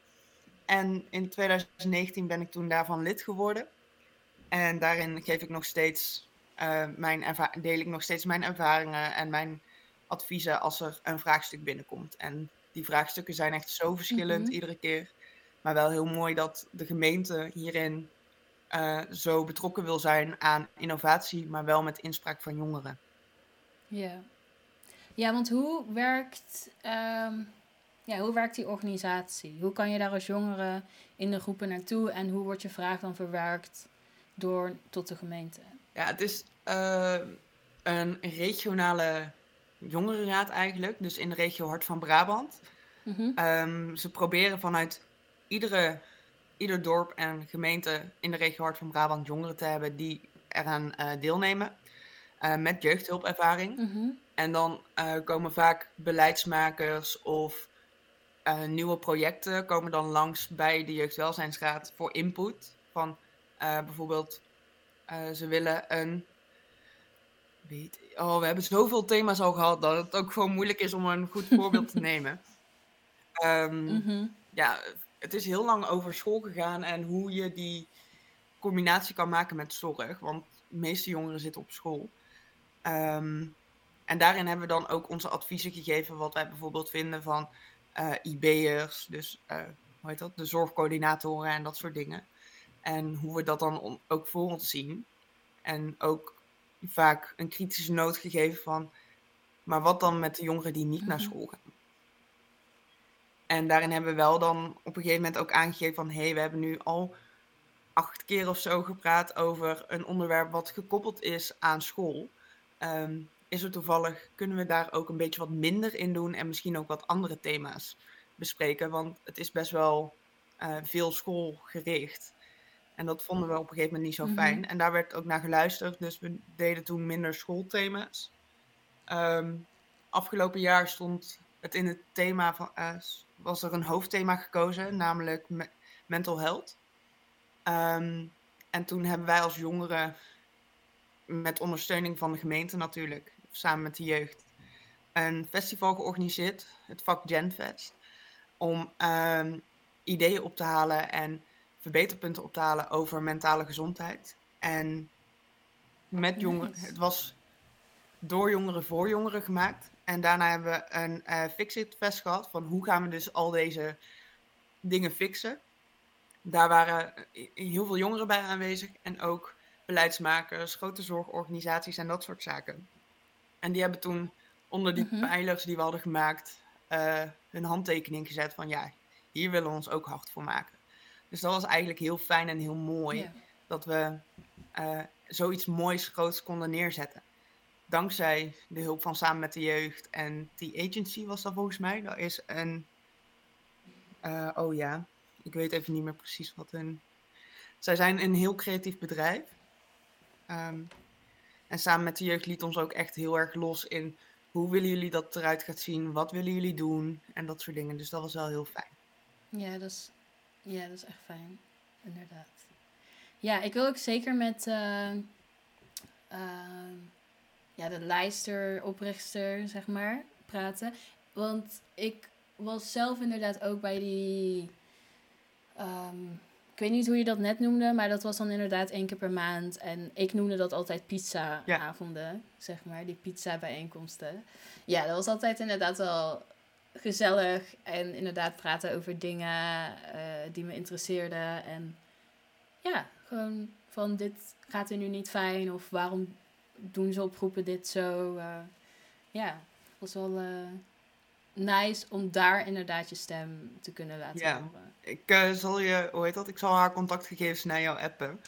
En in 2019 ben ik toen daarvan lid geworden. En daarin geef ik nog steeds, eh, mijn deel ik nog steeds mijn ervaringen en mijn adviezen als er een vraagstuk binnenkomt. En die vraagstukken zijn echt zo verschillend Mhm. iedere keer. Maar wel heel mooi dat de gemeente hierin eh, zo betrokken wil zijn aan innovatie, maar wel met inspraak van jongeren. Ja. Ja, want hoe werkt, ehm, ja, hoe werkt die organisatie? Hoe kan je daar als jongere in de groepen naartoe en hoe wordt je vraag dan verwerkt door tot de gemeente? Ja, het is eh, een regionale jongerenraad eigenlijk, dus in de regio Hart van Brabant. Mhm. Ehm, ze proberen vanuit iedere, ieder dorp en gemeente in de regio Hart van Brabant jongeren te hebben die eraan eh, deelnemen. eh, met jeugdhulpervaring. Mhm. En dan eh, komen vaak beleidsmakers of nieuwe projecten komen dan langs bij de Jeugdwelzijnsraad voor input. Van bijvoorbeeld, ze willen een. Oh, we hebben zoveel thema's al gehad dat het ook gewoon moeilijk is om een goed voorbeeld te nemen. Ehm, Mhm. ja, het is heel lang over school gegaan en hoe je die combinatie kan maken met zorg. Want de meeste jongeren zitten op school. Ehm, en daarin hebben we dan ook onze adviezen gegeven, wat wij bijvoorbeeld vinden van eh IB'ers, dus eh, hoe heet dat, de zorgcoördinatoren en dat soort dingen. En hoe we dat dan ook voor ons zien. En ook vaak een kritische noot gegeven van, maar wat dan met de jongeren die niet naar Mhm. school gaan? En daarin hebben we wel dan op een gegeven moment ook aangegeven van... hé, hey, we hebben nu al acht keer of zo gepraat over een onderwerp wat gekoppeld is aan school. Ehm, is er toevallig, kunnen we daar ook een beetje wat minder in doen... en misschien ook wat andere thema's bespreken? Want het is best wel eh, veel schoolgericht. En dat vonden we op een gegeven moment niet zo Mhm. fijn. En daar werd ook naar geluisterd, dus we deden toen minder schoolthema's. Ehm, afgelopen jaar stond het in het thema van, s- was er een hoofdthema gekozen, namelijk me- mental health. Ehm, en toen hebben wij als jongeren, met ondersteuning van de gemeente natuurlijk, samen met de jeugd, een festival georganiseerd, het vak Genfest, om ehm, ideeën op te halen en verbeterpunten op te halen over mentale gezondheid. En met jongeren, het was door jongeren voor jongeren gemaakt. En daarna hebben we een eh Fix-It Fest gehad. Van hoe gaan we dus al deze dingen fixen. Daar waren heel veel jongeren bij aanwezig. En ook beleidsmakers, grote zorgorganisaties en dat soort zaken. En die hebben toen onder die Mhm. pijlers die we hadden gemaakt... eh, hun handtekening gezet van ja, hier willen we ons ook hard voor maken. Dus dat was eigenlijk heel fijn en heel mooi dat we eh, zoiets moois, groots konden neerzetten. Dankzij de hulp van Samen met de Jeugd en die agency was dat volgens mij. Dat is een, eh, oh ja, ik weet even niet meer precies wat hun... Zij zijn een heel creatief bedrijf. Ehm, en Samen met de Jeugd liet ons ook echt heel erg los in... Hoe willen jullie dat eruit gaat zien? Wat willen jullie doen? En dat soort dingen. Dus dat was wel heel fijn. Ja, dat is, ja, dat is echt fijn. Inderdaad. Ja, ik wil ook zeker met eh, ehm, ja, de lijster, oprichter, zeg maar, praten. Want ik was zelf inderdaad ook bij die... ehm, ik weet niet hoe je dat net noemde, maar dat was dan inderdaad één keer per maand. En ik noemde dat altijd pizza-avonden, zeg maar, die pizza-bijeenkomsten. Ja, dat was altijd inderdaad wel gezellig en inderdaad praten over dingen eh, die me interesseerden. En ja, gewoon van dit gaat er nu niet fijn of waarom doen ze op groepen dit zo. eh. ja, het was wel eh, nice om daar inderdaad je stem te kunnen laten Ja. horen. Ik eh, zal je, hoe heet dat? Ik zal haar contactgegevens naar jou appen.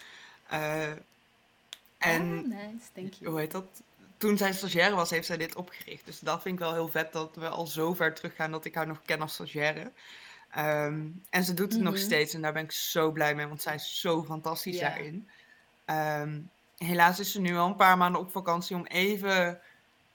En ah, nice, thank you. hoe heet dat? Toen zij stagiaire was, heeft zij dit opgericht. Dus dat vind ik wel heel vet dat we al zo ver teruggaan dat ik haar nog ken als stagiaire. Ehm, en ze doet het nog Mhm. steeds en daar ben ik zo blij mee, want zij is zo fantastisch daarin. Ehm, helaas is ze nu al een paar maanden op vakantie om even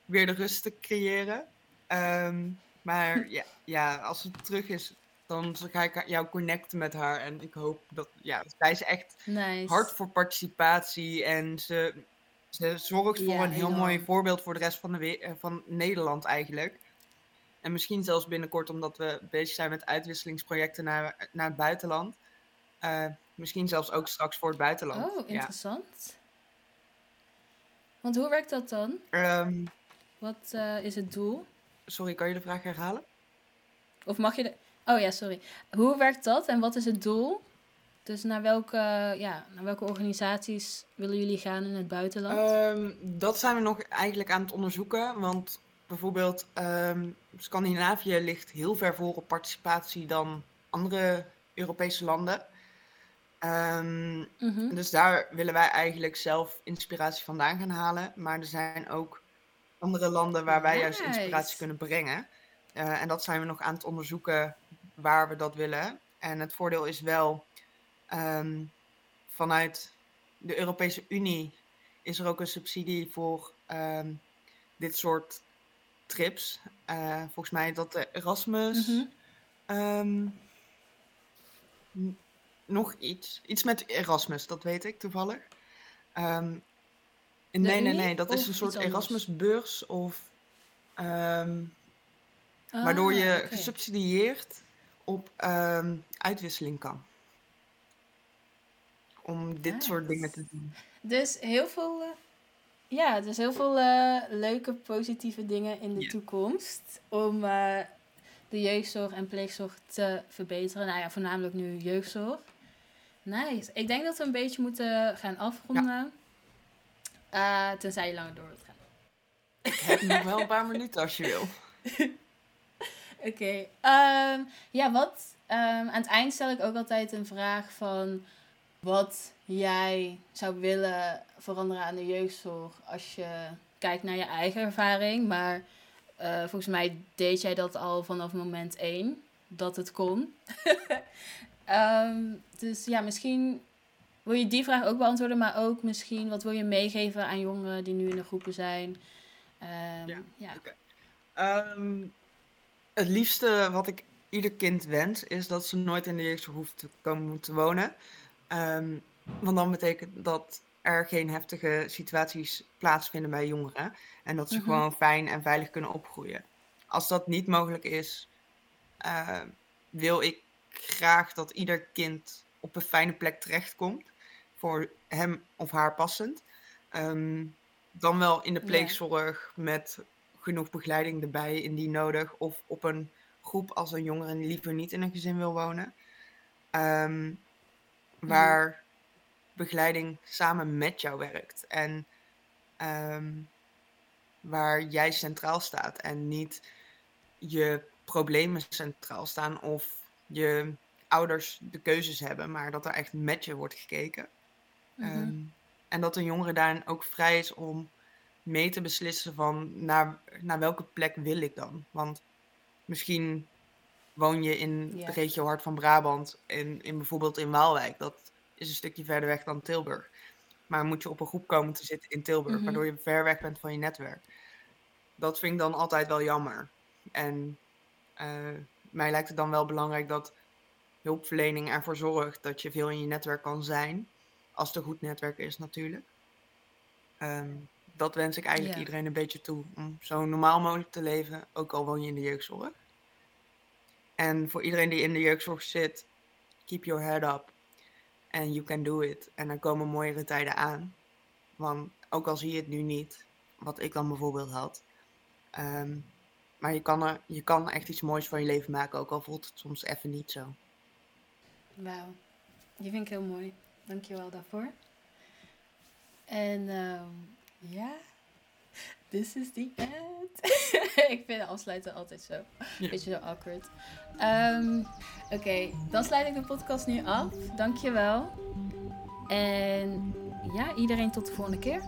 weer de rust te creëren. Ehm, maar ja, ja, als het terug is, dan ga ik jou connecten met haar. En ik hoop dat, ja, zij is echt Nice. hard voor participatie. En ze, ze zorgt voor Ja, een heel enorm. mooi voorbeeld voor de rest van, de van Nederland eigenlijk. En misschien zelfs binnenkort, omdat we bezig zijn met uitwisselingsprojecten naar, naar het buitenland. Eh, misschien zelfs ook straks voor het buitenland. Oh, ja. Want hoe werkt dat dan? Ehm, Wat eh, is het doel? sorry, kan je de vraag herhalen? Of mag je de... Oh ja, sorry. Hoe werkt dat en wat is het doel? Dus naar welke, ja, naar welke organisaties willen jullie gaan in het buitenland? Ehm, dat zijn we nog eigenlijk aan het onderzoeken. Want bijvoorbeeld ehm, Scandinavië ligt heel ver voor op participatie dan andere Europese landen. Ehm, Mhm. dus daar willen wij eigenlijk zelf inspiratie vandaan gaan halen. Maar er zijn ook andere landen waar wij juist inspiratie kunnen brengen. Eh, en dat zijn we nog aan het onderzoeken waar we dat willen. En het voordeel is wel, ehm, vanuit de Europese Unie is er ook een subsidie voor ehm, dit soort trips. Eh, volgens mij dat de Erasmus. N- nog iets. Iets met Erasmus, dat weet ik toevallig. Ehm, nee, nee, nee. Dat is een soort? Erasmusbeurs of ehm, waardoor Ah, je oké. gesubsidieerd op ehm, uitwisseling kan. Om dit soort dingen te doen. Dus heel veel, eh, ja, dus heel veel eh, leuke positieve dingen in de toekomst om eh, de jeugdzorg en pleegzorg te verbeteren. Nou ja, voornamelijk nu jeugdzorg. Nice. Ik denk dat we een beetje moeten gaan afronden. Eh, tenzij je langer door wilt gaan. Ik heb nog wel een paar minuten als je wil. Oké. ehm, ja, wat? ehm, aan het eind stel ik ook altijd een vraag van wat jij zou willen veranderen aan de jeugdzorg als je kijkt naar je eigen ervaring. Maar eh, volgens mij deed jij dat al vanaf moment één dat het kon. Ehm, dus ja, misschien wil je die vraag ook beantwoorden, maar ook misschien wat wil je meegeven aan jongeren die nu in de groepen zijn. Ehm, Ja. ja. Ehm, het liefste wat ik ieder kind wens, is dat ze nooit in de jeugdzorg hoeft te komen te wonen. Want dan betekent dat er geen heftige situaties plaatsvinden bij jongeren. En dat ze Mhm. gewoon fijn en veilig kunnen opgroeien. Als dat niet mogelijk is, eh, wil ik graag dat ieder kind op een fijne plek terechtkomt. Voor hem of haar passend. Ehm, dan wel in de Ja. pleegzorg met genoeg begeleiding erbij indien nodig. Of op een groep als een jongere liever niet in een gezin wil wonen. Ehm, waar begeleiding samen met jou werkt. En ehm, waar jij centraal staat. En niet je problemen centraal staan of je ouders de keuzes hebben. Maar dat er echt met je wordt gekeken. Mhm. Ehm, en dat een jongere daarin ook vrij is om mee te beslissen van naar, naar welke plek wil ik dan. Want misschien woon je in de regio Hart van Brabant, in, in bijvoorbeeld in Waalwijk. Dat is een stukje verder weg dan Tilburg. Maar moet je op een groep komen te zitten in Tilburg, Mhm. waardoor je ver weg bent van je netwerk. Dat vind ik dan altijd wel jammer. En eh, mij lijkt het dan wel belangrijk dat hulpverlening ervoor zorgt dat je veel in je netwerk kan zijn. Als het een goed netwerk is natuurlijk. Ehm, dat wens ik eigenlijk Ja. iedereen een beetje toe. Om zo normaal mogelijk te leven, ook al woon je in de jeugdzorg. En voor iedereen die in de jeugdzorg zit, keep your head up. And you can do it. En er komen mooiere tijden aan. Want ook al zie je het nu niet, wat ik dan bijvoorbeeld had. ehm, maar je kan, er, je kan echt iets moois van je leven maken, ook al voelt het soms even niet zo. Wauw, die vind ik heel mooi. Dankjewel daarvoor. En ehm, ja, this is the end. ik vind afsluiten altijd zo. Ja. Beetje zo awkward. Ehm, Oké, dan sluit ik de podcast nu af. Dankjewel. En ja, iedereen tot de volgende keer.